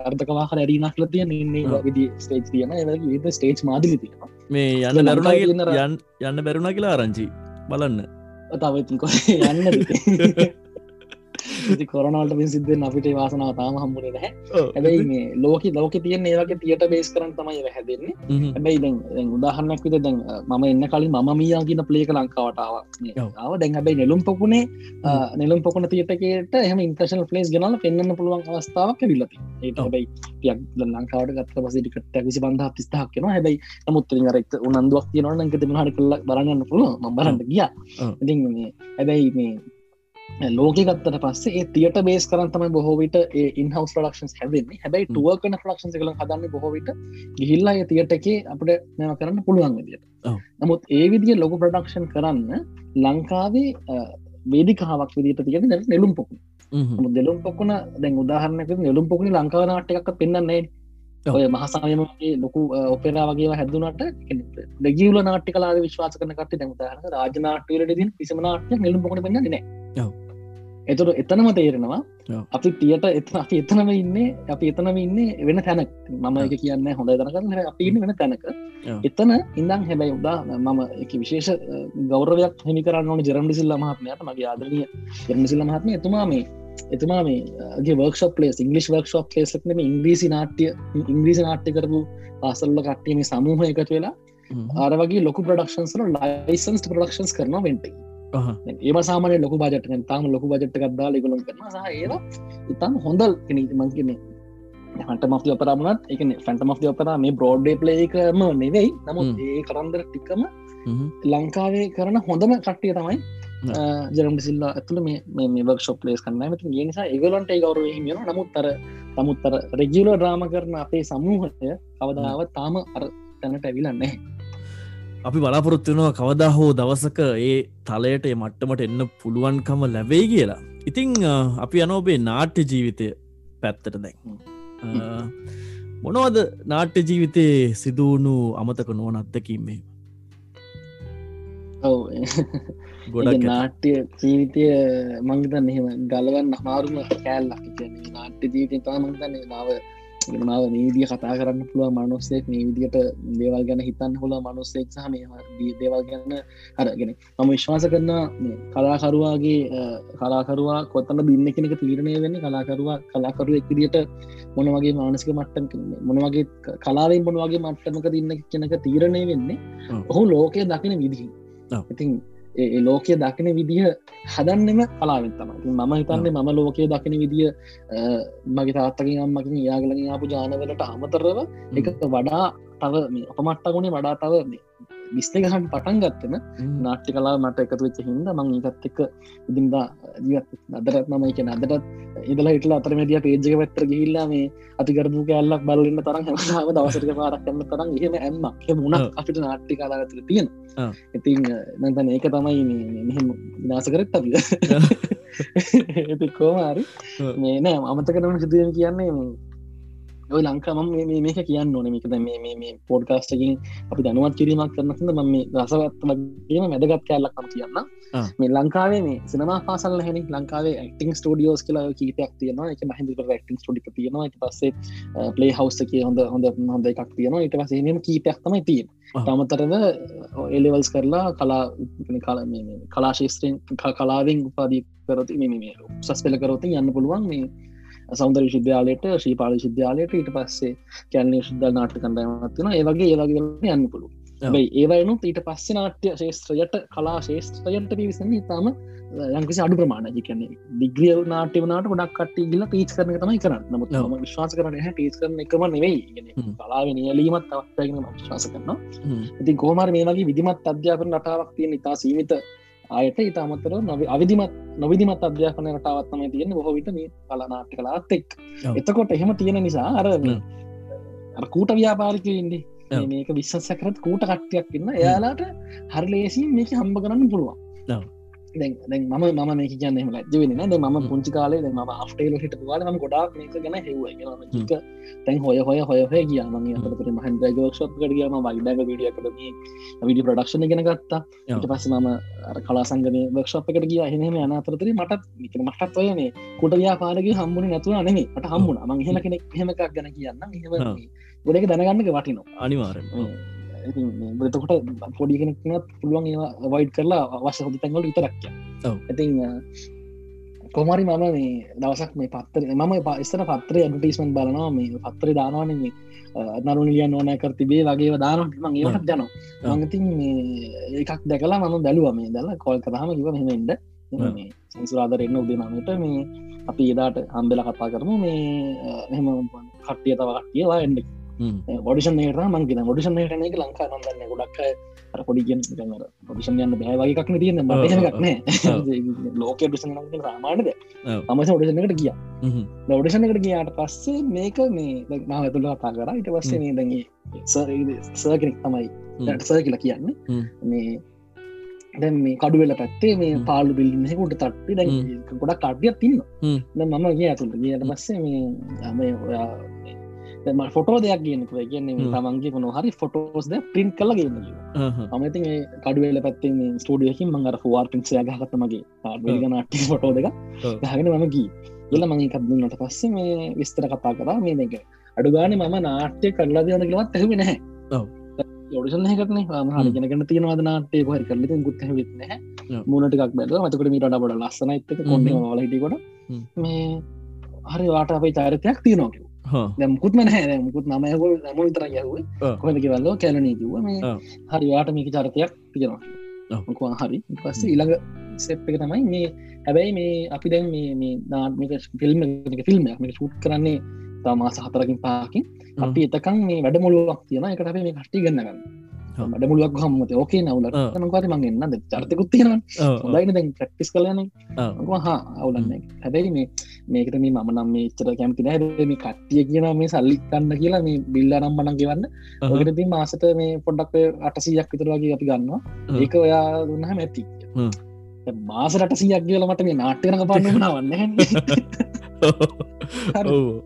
අර්ථකවාහ ඇරීනක්ල තියන ඉන්නේ විදි ස්ටේජ් තියන ඒ ස්ටේජ් මාදිලි තියෙනවා. මේ යන්න බැරුණ යන්න යන්න බැරුණ කියලා ආරංචි බලන්න. තව යන්න [LAUGHS] කොරනවලට පින් සිද්ධෙන් අපිට වාසනාව තාම හම්බුණේ නැහැ. හැබැයි මේ ලෝක ලෝක තියන ඒවගේ තියට බේස් කරන තමයි හැදෙන්නේ. හැබැයි දැන් උදාහරණයක් විද දැන් මම එන්න කලින් මම මියගින පලේක ලංකාවටාව ආව. දැන් හැබැයි නෙලුම් පොකුණේ නෙලුම් පොකුණ තියටකයට එහම ඉන්ට්‍රශල් පලේස් ගෙනල පෙන්න්න පුළුවන් අවස්ථාවක් විල්ලති ඒට හැබයි පියක් ලංකාවට ගත්ත පසිටිකට විසි බන්ධ පිස්ථාක් කෙන හැබයි නමුත්තරින් රෙක් උනන්දුවක් තියනවන. ක මහට කල බලන්න පුළුව මබරන්න ගිය. ඉති හැබැයි මේ ලෝක ගත්තට පස්සේ ඒ තියට බේස් කරන් තම බොහෝවිට ඉන්හවස් ප්‍රඩක්ෂන් හැදන්නේ. හැබයි ටුව කන ෆලක්ෂන් කල හදන්න බොහෝවිට ගිහිල්ලා තියට එක අපට මෙම කරන්න පුළුවන් විදිට නමුත් ඒ විදිිය ලොකු ප්‍රඩක්ෂන් කරන්න ලංකාවේ වේදිකාවක් විදිට තියෙන නෙලුම් පොකු දෙලුම් පොකුණ දැන් උදාහරනක නෙලුම් පොකුණ ලංකාවනාට එකක් පෙන්න්නන්නේ ඔය මහසායමගේ ලොකු ඔපෙරා වගේ හැදුනට දෙගියවල නාට්‍ය කලා විශ්වාස කරන කට දැමතාහන රාජනාටලට පිසමනාටය නෙලුම් පොකට පෙන්න්න නෑ එතුට එතනම තේරෙනවා අපි තියට එත අපි එතනම ඉන්නේ අපි එතනම ඉන්නේ වෙන තැනක්. මම එක කියන්න හොඳ තනක අපි ඉන්න වෙන තැනක. එතන ඉඳම් හැබැයි උදා මම එක විශේෂ ගෞරවයක් හිමි කරන්න ඕන ජරම්ඩිසිල්ල මහත්මයට. මගේ ආදරනය ජරමිසිල්ල මහත්ම එතුමා මේ එතුමා මේගේ වර්ක්ෂප් ලේස් ඉංගලිස් වර්ක්ෂප් ලේසක්නම ඉංග්‍රීසි නාට්‍ය ඉංග්‍රීසි නාට්‍ය කරපු පාසල්ල කට්ටීම සමූහ එකතු වෙලා ආර වගේ ලොකු ප්‍රඩක්ෂන්ස්ල ලයිසන්ස් ප්‍රඩක්ෂන්ස් කරන වෙන්ටේ ඒම සාමන ලොක බජට තාම ලොක බජට් ගත්දා ලගුලම් කරන සහ ඒ ඉතාම හොඳල් මංකින්නේ හන්ට මති ඔපරාමනත් එක ෆැන්ට මති ඔපරා මේ බ්‍රෝඩ්ඩේ ප්ලේ කරම නෙවෙයි. නමුත් ඒ කරන්දර ටිකම ලංකාවේ කරන හොඳම කට්ටිය තමයි ජරම්ට සිල්ලා ඇතුළ මේ වර්ක් ශොප් ලේස් කන්න මති ගේ නිසා ඒගලන්ට ගෞරව හිමියන නමුත්තර තමුත්තර රෙගියල ්‍රාම කරන අපේ සමූහය කවදාව තාම අර තැනට ඇවිලන්නේ අපි බලාපොරොත්තුනවා කවදා හෝ දවසක ඒ තලයට මට්ටමට එන්න පුළුවන්කම ලැබෙයි කියලා. ඉතිං අපි අනෝබේ නාට්‍ය ජීවිතය පැත්තට දැන්. මොනවද නාට්‍ය ජීවිතයේ සිදුවුණු අමතක නුවන අත්තකින්නේ ඔව. ගොඩ නාට්‍ය ජීවිතය මංගතන්න එහෙම ගලවන්න අමාරුම කෑල්ලක්. නාට්‍ය ජීවිතය තා මංතන්නේ නාව මාව මේ විදිිය කතා කරන්න පුළුව මනුස්සෙක් මේ විදිට දේවල් ගැන හිතන්න හොල මනුස්සෙක් සහ මේ දේවල් ගැන්න හරගෙන මම විශ්වාස කරන කලාකරුවාගේ කලාකරවා කොත්තන්න බින්න කෙනෙක තීරණය වෙන්න කලාකරවා කලාකරු එක්දිට මොන වගේ මානසික මට්ටම් මොනවගේ කලාවෙන් මොනවගේ මට්ටමක තින්න කෙනක තීරණය වෙන්නේ ඔහු ලෝකය දකින විදිහි ඉතින් ලෝකය දකින විදිහ හදන්නෙම කලාවෙන් තමයි. මම හිතන්නේ මම ලෝකය දකින විදිිය මගේ තාත්තකින් අම්මකින් යාගලගින් ආපු ජානවලට අමතරව එක වඩා තව අපමට්ටගුණේ වඩා තව විස්තගහන් පටන් ගත්තම නාට්‍ය කලා මට එකතු වෙච්ච හිද මං ඒකත් එක්ක ඉදින්දා ජීවත් අදරත් මම එක අදරත් ඉදලා හිටල අතරමදිය පේජක පැත්තර ගිහිල්ලා මේ අතිකරපු කැල්ලක් බලන්න තරම් හැමදාව දවසරක පාරක් කන්න තරම් එහෙම ඇම්මක්. මුණ අපිට නාට්ටි කලාගතර තියෙන ඉතින් නතන ඒක තමයි මෙහෙම විනාස කරත් අපි ඇති [LAUGHS] කෝමාරි මේ නෑ අමතකටම සිදුවම කියන්නේ ඔය ලංකාම මේක කියන්න ඕන. මේකද මේ පෝඩ්කාස්ටකින් අපි දැනුවත් කිරීමක් කරනද ම මේ රසවත් වගේම මැදගත් කෑල්ලක්කම කියන්න මේ ලංකාවේ මේ සිනමා පාසල් හැනි ලංකාවේ ඇක්ටිං ස්ටඩියෝස් කියලා කීපයක් තියෙනවා. එක මහිදක ක්ටිං ස්ටඩි තියෙනවා. ට පස්සේ පලේ හවස් එක හොඳ හොඳ හොඳ එකක් තියෙනවා. ඉට පසේ නම කීපයක් තමයි තියෙන තමතරද එලෙවල්ස් කරලා කලා කල කලා ශේෂත්‍රයෙන් කලාවෙන් උපාදී කරති මේ සස් පෙල කරොති යන්න පුළුවන් මේ සෞන්දර විශද්‍යාලයට ශ්‍රීපාල විශද්‍යාලයට ඊට පස්සේ කැන්නේ ශුද්ධ නාට්‍ය කණ්ඩයමත්වන ඒවගේ ඒවගේ යන්න පුළුව ඒවයිනු ඊට පස්සේ නාට්‍ය ශේත්‍රයට කලා ශේෂත්‍රයට පිවිසන්න ඉතාම යංකිසි අඩු ප්‍රමාණ කියන්නේ දිග්‍රිය නාට්‍යවනාට ගොඩක් කට ගල පීච් කරන තමයි කරන්න. නමුත් ම විශ්වාස කරන හැ පීච් කරන එකම නෙවෙයි. කලාව නියලීමත් තවත්ගෙන විශ්වාස කරනවා. ඉති ගෝමර මේ වගේ විදිමත් අධ්‍යාපන රටාවක් තිය ඉතා සීමිත ආයට ඉතා අමතර නොව අවිදිමත් නොවිදිමත් අධ්‍යාපන රටාවත්ම තියෙන බොහෝවිට මේ කලනාට කලාත් එක් එතකොට එහෙම තියෙන නිසා අර කූට ව්‍යාපාරිකඉන්නේ මේක විශ්සකරත් කූට කට්ටයක් ඉන්න එයාලාට හරි ලේසින් මේක හම්බ කරන්න පුළුවන් දැන් මම මම මේක කියන්න එම ලජ වෙන ද ම පුංචි කාලේ ම අපටේල හිට වාල ම ගොඩක් මේක ගැන හෙව තැන් හොය හොය හොය හය කිය ම අතර මහන් ගක්ෂප් කරියම වයිඩග විඩියකටම විඩි ප්‍රඩක්ෂණ ගෙන ගත්තා. ට පස්ස මම කලා සංගන වක්ෂප්කට කිය හෙනම යන අතරතරේ මටත් මික මටත් ඔයනේ කුට ව්‍යාපාරගේ හම්බුණ නැතුව නෙමේ ට හම්බුණ. මං හෙම කෙනෙක් හෙමකක් ගැන කියන්න ගොඩක දැනගන්නක වටිනවා. අනිවාරෙන් බතකොට පොඩි කෙනෙක්නත් පුළුවන් ඒවා වයිඩ් කරලා අවශ්‍ය හොදි තැන්ගල විතරක්ය ඇතින් කොමරි මම මේ දවසක් මේ පත්තර මම පස්සන පත්‍රය ඇඩටිස්මන් බලනවා මේ පත්තරය දානවන මේ නරුනිලියන් ඕනෑ කර තිබේ වගේ දානට මං ඒට යනවා. මඟතින් මේ එකක් දැකලා මම බැලුව මේ දල්ල කොල් කරහම කිව මෙමෙන්ඩ සංසුරාදරෙන්න්න උදනමට මේ අපි එදාට හම්බෙල කතා කරමු මේ මෙම කට්ටිය තව කට්ටියවා එන්ඩ ොඩිෂන් ට මංගෙන ොඩිෂන් ට එක ලංකා නදන්න ගොඩක් අර පොඩිගෙන් පොඩිෂන් යන්න බෑවගේක්න තියන්න බටනක්න ලෝක ඩිෂන් රාමාණද අමස ොඩිෂනකට කිය ොඩිෂනකට කියාට පස්සේ මේක මේ නාව ඇතුළ කතා කර ඉට පස්සේ මේ දැගේ සර්ගෙනෙක් තමයි සර් කියලා කියන්නේ මේ දැ මේ කඩුවෙල පැත්තේ මේ පාලු බිල්ලිෙකුට තට්ටි දැ ගොඩක් කඩියක් තින්න මම ගිය ඇතුළට ගියට පස්සේ මේ ඔයා ෆොටෝ දෙයක් කියනක කියන්නේ තමන්ගේ කොන හරි ෆොටෝස්ද පින්ට් කල ගන්න අමති මේ කඩුවල පැත්තේ ස්ටඩියකින් මංගර ෆවාර් පින්සය ගහත්තමගේ ගනාටි ෆොටෝ දෙක හගෙන මම ගී එල මගේ කත්දුන්නට පස්සේ මේ විස්තර කතා කරා. මේ දෙක අඩුගාන මම නාට්‍ය කරලා දයන කිලවත් ඇහම නැහැ. ෝඩිෂන් හකටන හරිගෙනගන්න තියෙනවාද නාටේ හරි කරලි ගුත් වෙත්න මුණටක් බැල මතකට මීට බඩ ලස්සන එත කොන්න වලහිටකොට මේ හරි වාට අපේ චාරිතයක් තියනෝකව මුකුත්ම නැහැ. මුකුත් නමයකොල් නම විතර යව කොලක වල්ලෝ කැලනී කිව මේ හරිවාට මේක චරිතයක් තියෙනවා. හරි. පස්ස ඉළඟ සෙප් එක තමයි මේ හැබැයි මේ අපි දැන් මේ නාත්මික ෆිල්ම් ෆිල්ම් මේ ශුට් කරන්නේ තමාස හතරකින් පාකින් අපි එතකන් මේ වැඩ මුළුවක් තියෙන එකට මේ කට්ටි ගන්නගන්න මඩ මුලුවක් හමත ඕකේ නවලට නකාර මගන්න චර්තකුත් තියෙන ලයින දැන් ප්‍රක්ටිස් කලන හා. අවුලන්න හැබැයි මේ මේකට මේ මම නම් මේ චර කැමති නැ. මේ කට්ටිය කියන මේ සල්ලි කන්න කියලා මේ බිල්ල නම් බනන් ගවන්න ඔකටති මාසට මේ පොඩ්ඩක් අටසීයක් විතරවාගේ අපි ගන්නවා. ඒක ඔයා දුන්නහ මැති මාස රටසියක් කියල මට මේ නාට්‍යනක පන්නන වන්න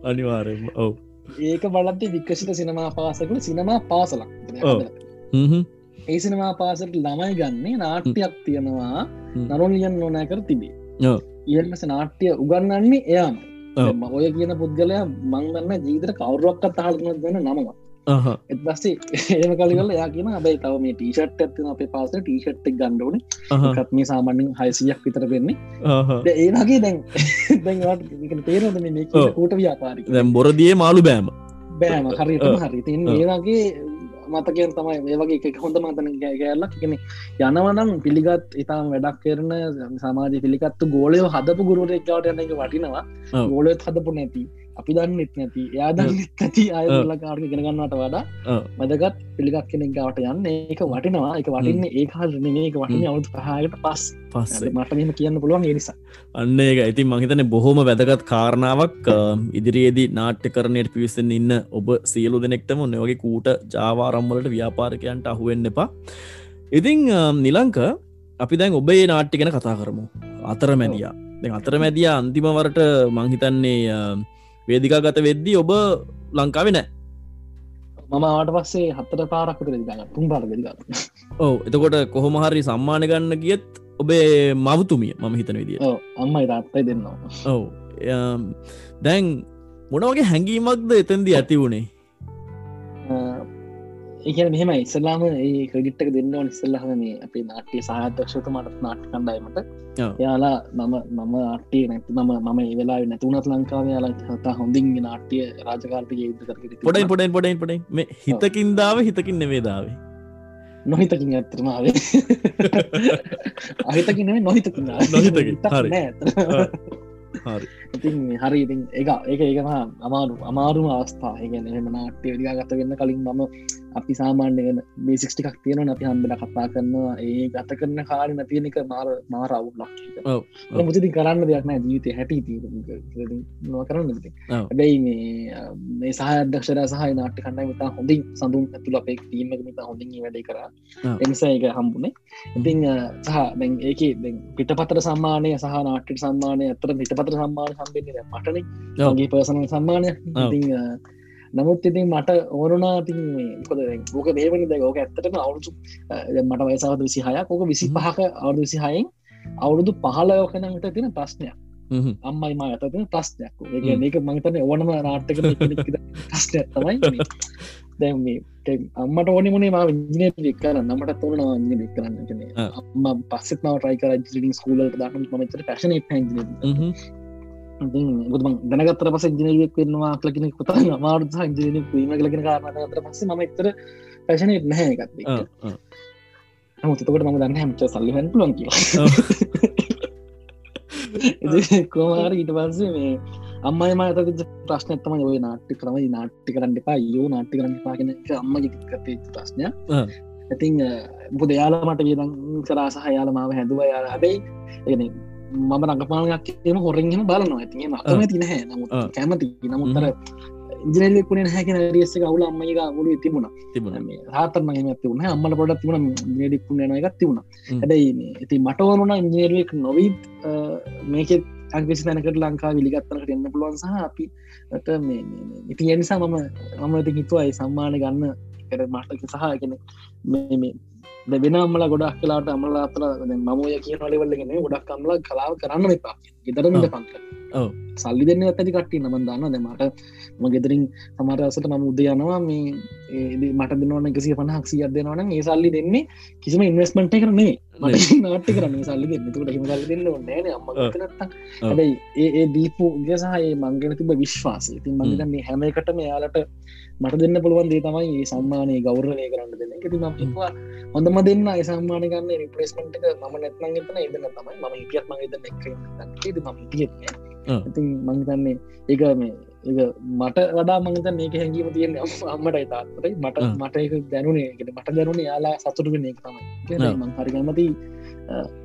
අනිවාරෙන් ඔව ඒක බලද්දි වික්කසිට සිනමා පාසකල සිනමා පාසලක් ඒ සිනමා පාසට ළමයි ගන්නේ නාට්‍යයක් තියෙනවා නරුලියන් නොනෑ කර තිබේ. ඉල්මස නාට්‍ය උගන්නන්නේ එයාම. ඔය කියන පුද්ගලයා මංගන්න ජීතර කවරුවක්කත් හල්තුනත් ගන්න නමවා එත්බස්සේ ඒම කලිගල යා කියන බයි තව මේ ටීෂට් ඇත්තින අපේ පාස ටීෂට් ගණ්ඩෝන කත් මේ සාමන්‍යෙන් හයිසියක් විතර වෙන්නේ. ඒ වගේ දැන් දැන්ට තේරද මේ කූට ව්‍යාපාරි දැම් බොරදිය මාළු බෑම. බෑම හරිතම හරි තින් ඒ වගේ මතකයෙන් තමයි මේ වගේ එක හොඳ මතන ගැල්ලක් කෙනෙ යනවනම් පිළිගත් ඉතාම් වැඩක් කරන සමාජ පිළිකත්තු ගෝලයෝ හදපු ගුරුවරෙක්වට යන එක වටිනවා. ගෝලයත් හදපු නැති අපි දන්නෙත් නැති එයා දන්නෙත් ඇති අයල කාර්ග ගෙනගන්නට වඩා මදගත් පිළිගත් කෙනෙක් ගවට යන්න. ඒක වටිනවා. එක වටින්න ඒ කාල මේක වටින අවුත් පහයට පස් පස්ස. මටම කියන්න පුළුවන් නිසා. අන්න ඒක. ඇති මහිතන බොහොම වැදගත් කාරණාවක්. ඉදිරියේදී නාට්‍ය කරනයට පිවිස්සෙන් ඉන්න ඔබ සියලු දෙනෙක්ටම නොවගේ කූට ජාවාරම්වලට ව්‍යාපාරකයන්ට අහුවෙන්න එපා. ඉතිං නිලංක අපි දැන් ඔබේ නාට්‍ය ගැන කතා කරමු. අතර මැදියා අතර මැදිය අන්තිමවරට මංහිතන්නේ වේදිකා ගත වෙද්දී ඔබ ලංකාව නෑ මම ආට පස්සේ හත්තට පාරක්කත දෙගන්න තුන් පාර දෙගන්න ඕ එතකොට කොහොම හරි සම්මාන ගන්න ගියත් ඔබේ මවතුමිය මම හිතන විදිිය අම්මයි තාත්තයි දෙන්නවා. ඔව දැන් මොනවගේ හැඟීමක්ද එතැන්දි ඇති වුණේ ඒ මෙහම ඉස්සලාම ඒ ක්‍රඩිට්ක දෙන්න ඉස්සල්ලහම මේ අපේ නාට්‍ය සහතක්ෂත මට නාට් කණ්ඩායමට යාලා මම මම අට්ටිය නැති මම මම ඒවෙලා නැතුනත් ලංකාව යාලා හතා හොඳින් නාට්‍ය රාජකාල්පය පොඩයි පොඩයි පොඩයි පොඩයි මේ හිතකින්දාව හිතකින් නෙවේදාවේ නොහිතකින් ඇත්තරමාවේ [LAUGHS] අහිතකින නොහිතකින් නොහිතකින්. හරි. හරි ඉතින් හරි ඉතින් එක ඒක ඒකම අමාරු අමාරුම අවස්ථා. ඒගැන එම නාට්‍ය විදිා ගත වෙන්න කලින් මම අපි සාමාන්‍යගෙන බේසික්ටිකක් තියෙන අපි හන්දල කතා කරනවා. ඒ ගත කරන කාරි නැතියනක මාර මාර අවුල්ලක් මුතිති කරන්න දෙයක්න ජීවිතය හැටි නො කරන්න හැබැයි මේ මේ සහ අදක්ෂර සහ නාට කන්න මතා හොඳින් සඳුන් ඇතුල අපේ ටීමක මතා හොඳින් වැඩේ කර. එනිසා එක හම්බුනේ. ඉතිං සහ ඒක පිට පතර සම්මානය සහ නාට්ට සම්මානය ඇතර පිට පතර සම්මාන සම්බෙන්නේ මටන. ගේ පර්සන සම්මානය. නමුත් ඉතින් මට ඕරුනා තින් කොද ඕක දේවනි දැ ඕක ඇත්තටම අවුරුසු මට වයසාවද විසි හයක් ඕක විසි පහක අවුදු විසි හයෙන් අවුරුදු පහලයෝකනට තින ප්‍රශ්නයක්. අම්මයි මා ඇතතින ප්‍රශ්නයක්. ඒක මංතන ඕනම නාට්ක ප්‍රශ්නයක් තමයි දැම් අම්මට ඕනි මුණේ ම ඉජින ෙක් කරන්න. නමට තෝරන ජ ෙක් කරන්න. කන අම්ම පස්සෙත් නාව ටයිකර ජිලින් ස්කූල දන්න. මචර පැශන බුදුම දැනගත්තර පස ජනයක් වෙන්නවා කලකින පුතා අමාරුස ජන පීම කලගෙන කාරන අතර පස ම එතර පැශනයට නැහැ එකත් මුතකට ම දන්න හැමච සල්ලිහන් කිය කෝමාර ඊට පස්සේ මේ අම්මයි මත ප්‍රශ්නත්තම ඔය නාට්ටි කරම. නාට්ටි කරන්න එපා යෝ නාට්ටි කරන්න පාගෙන අම්ම ගත ප්‍රශ්නය ඇතින් බුද යාලාමට වියදන් කරාසහ යාලමාව හැදුව යාල හැබැයි එන මම රඟපානයක් කියම හොරෙන්ගෙන බලනවා. ඇතිේ මකම තින හැ නමුත් කැමති. නමුත්තර ඉජනලෙකුණ හැකන රියස්ස කවුල අම්මයි ගුල තිබුණ. තිබුණ. හතම ඇතිවුණ අම්මල පොඩත් තිබුණ ඩික්ුණ එකක් තිබුණ. හැබයි ඉති මටවරුණ ඉංජනරුවෙක් නොවීත් මේකෙත් අංකිසි තැනකට ලංකා විලිගත්තනට එන්න පුළුවන් සහ අපි ඉති එනිසා මම මම ඇති හිතුවයි සම්මාන ගන්න කර මටක සහ කෙන වෙන අම්මල ගොඩක් කලාට අමල අතල මමය කියන ලෙවල්ලගෙන ගොඩක් අම්ල කලාව කරන්න එපා. ගෙතරමට පන්ක සල්ලි දෙන්න ඇති කට්ටි නමන් දන්න දෙමට ම ගෙදරින් සමරසට මම උද යනවා. මේ මට දෙනවන එකසිය පනහක් සිියත් දෙනවන ඒ සල්ලි දෙන්නේ කිසිම ඉන්වස්මට කරන්නේ නාට්ට කරන්න සල්ලි තුට හිම සල්ලි දෙන්න හැබයි ඒ දීපු ගසාහයේ මංගෙන තිබ විශ්වාසය. තින් මගේත මේ හැම. එකට මෙයාලට මට දෙන්න පුළුවන් දේ තමයි ඒ සම්මානය ගෞරණය කරන්න දෙන්න. එක ම හිවා හොඳම දෙන්න සම්මාන ගන්න රිපලේස්මට ම නැත්න එතන එදන්න තමයි. ම හිටියත් මගේ ද ම හිටියත්න ඉතින් මංතන්නේ ඒක මේ ඒ මට වඩා මංත මේක හැඟීම තියෙන අම්මටයි තාත්තයි මට මට එක දැනුනේ. මට දැනුනේ යාලා සතුරු වෙන එක තමයි. මං හරිගමති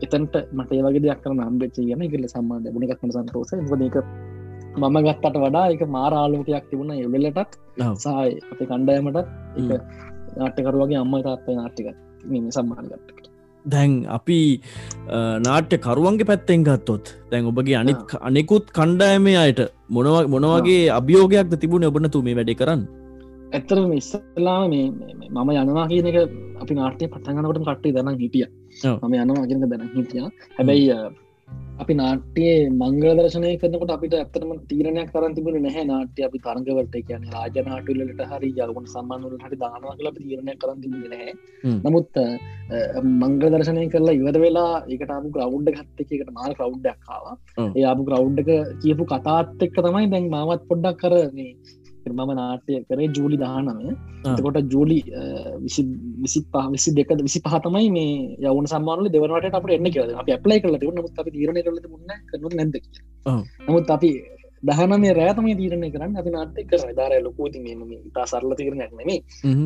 එතන්ට මට ඒවගේ දෙයක් කරන අම්බෙච්ච කියන එකල සම්මාධ බුණගත්ම සන්තෝස ඒක මම ගත්තට වඩා එක මාරාලෝකයක් තිබුණ එවෙලටත් සහය අප කණ්ඩයමටත්. එක නාට්‍යකරුවගේ අම්ම තාත්තයි නාට්ටික සම්මාන ගත්තකට දැන් අපි නාට්‍ය කරුවන්ගේ පැත්තෙන් ගත්තොත් දැන් ඔබගේ අනිත් අනෙකුත් කණ්ඩායමේ අයට මොනව මොනවගේ අභියෝගයක්ද තිබුණ ඔබන තුමේ වැඩි කරන්න? ඇත්තර ඉස්සලා මම යනවා කියන එක අපි නාට්‍යය පටන්ගනකට කට්ටේ දන හිටිය. මම යනවා අගෙනක දැන හිටිය. හැබැයි අපි නාට්‍යයේ මංගල දර්ශනය කරනකොට අපිට ඇත්තටම තීරණයක් කරන් තිබුණ නැහැ. නාට්‍ය අපි තරගවලට කියන රාජනාටලට හරි යගුණ සම්මානුවල හරි දානවා කල තීරණය කරන් තිබුණ නැහැ. නමුත් මංගල දර්ශනය කරලා ඉවර වෙලා ඒකට අපපු ග්‍රවුන්්ඩ ගත්ත එකට මාල් කවු්ඩක්කාව ඒ අපපු ග්‍රවුන්්ඩක කියපු කතාත් එක්ක තමයි දැන් මාවත් පොඩ්ඩක් කරන්නේ මම නාට්‍ය කරේ ජූලි දානමය එතකොට ජූලි විසි පහ විසි දෙක විසි පහතමයි මේ යවන සම්මානල දෙවනට අප එන්න කියල. අප ප්ලයි කල නමුත් අපි තීරණ කල මුන්න කරනු නැද නමුත් අපි දහන මේ රෑතම තීරණය කරන්න. අපි නාට්‍ය කර දාර ලොකෝති මේ ඉතා සරල තීරණයක් නෙමේ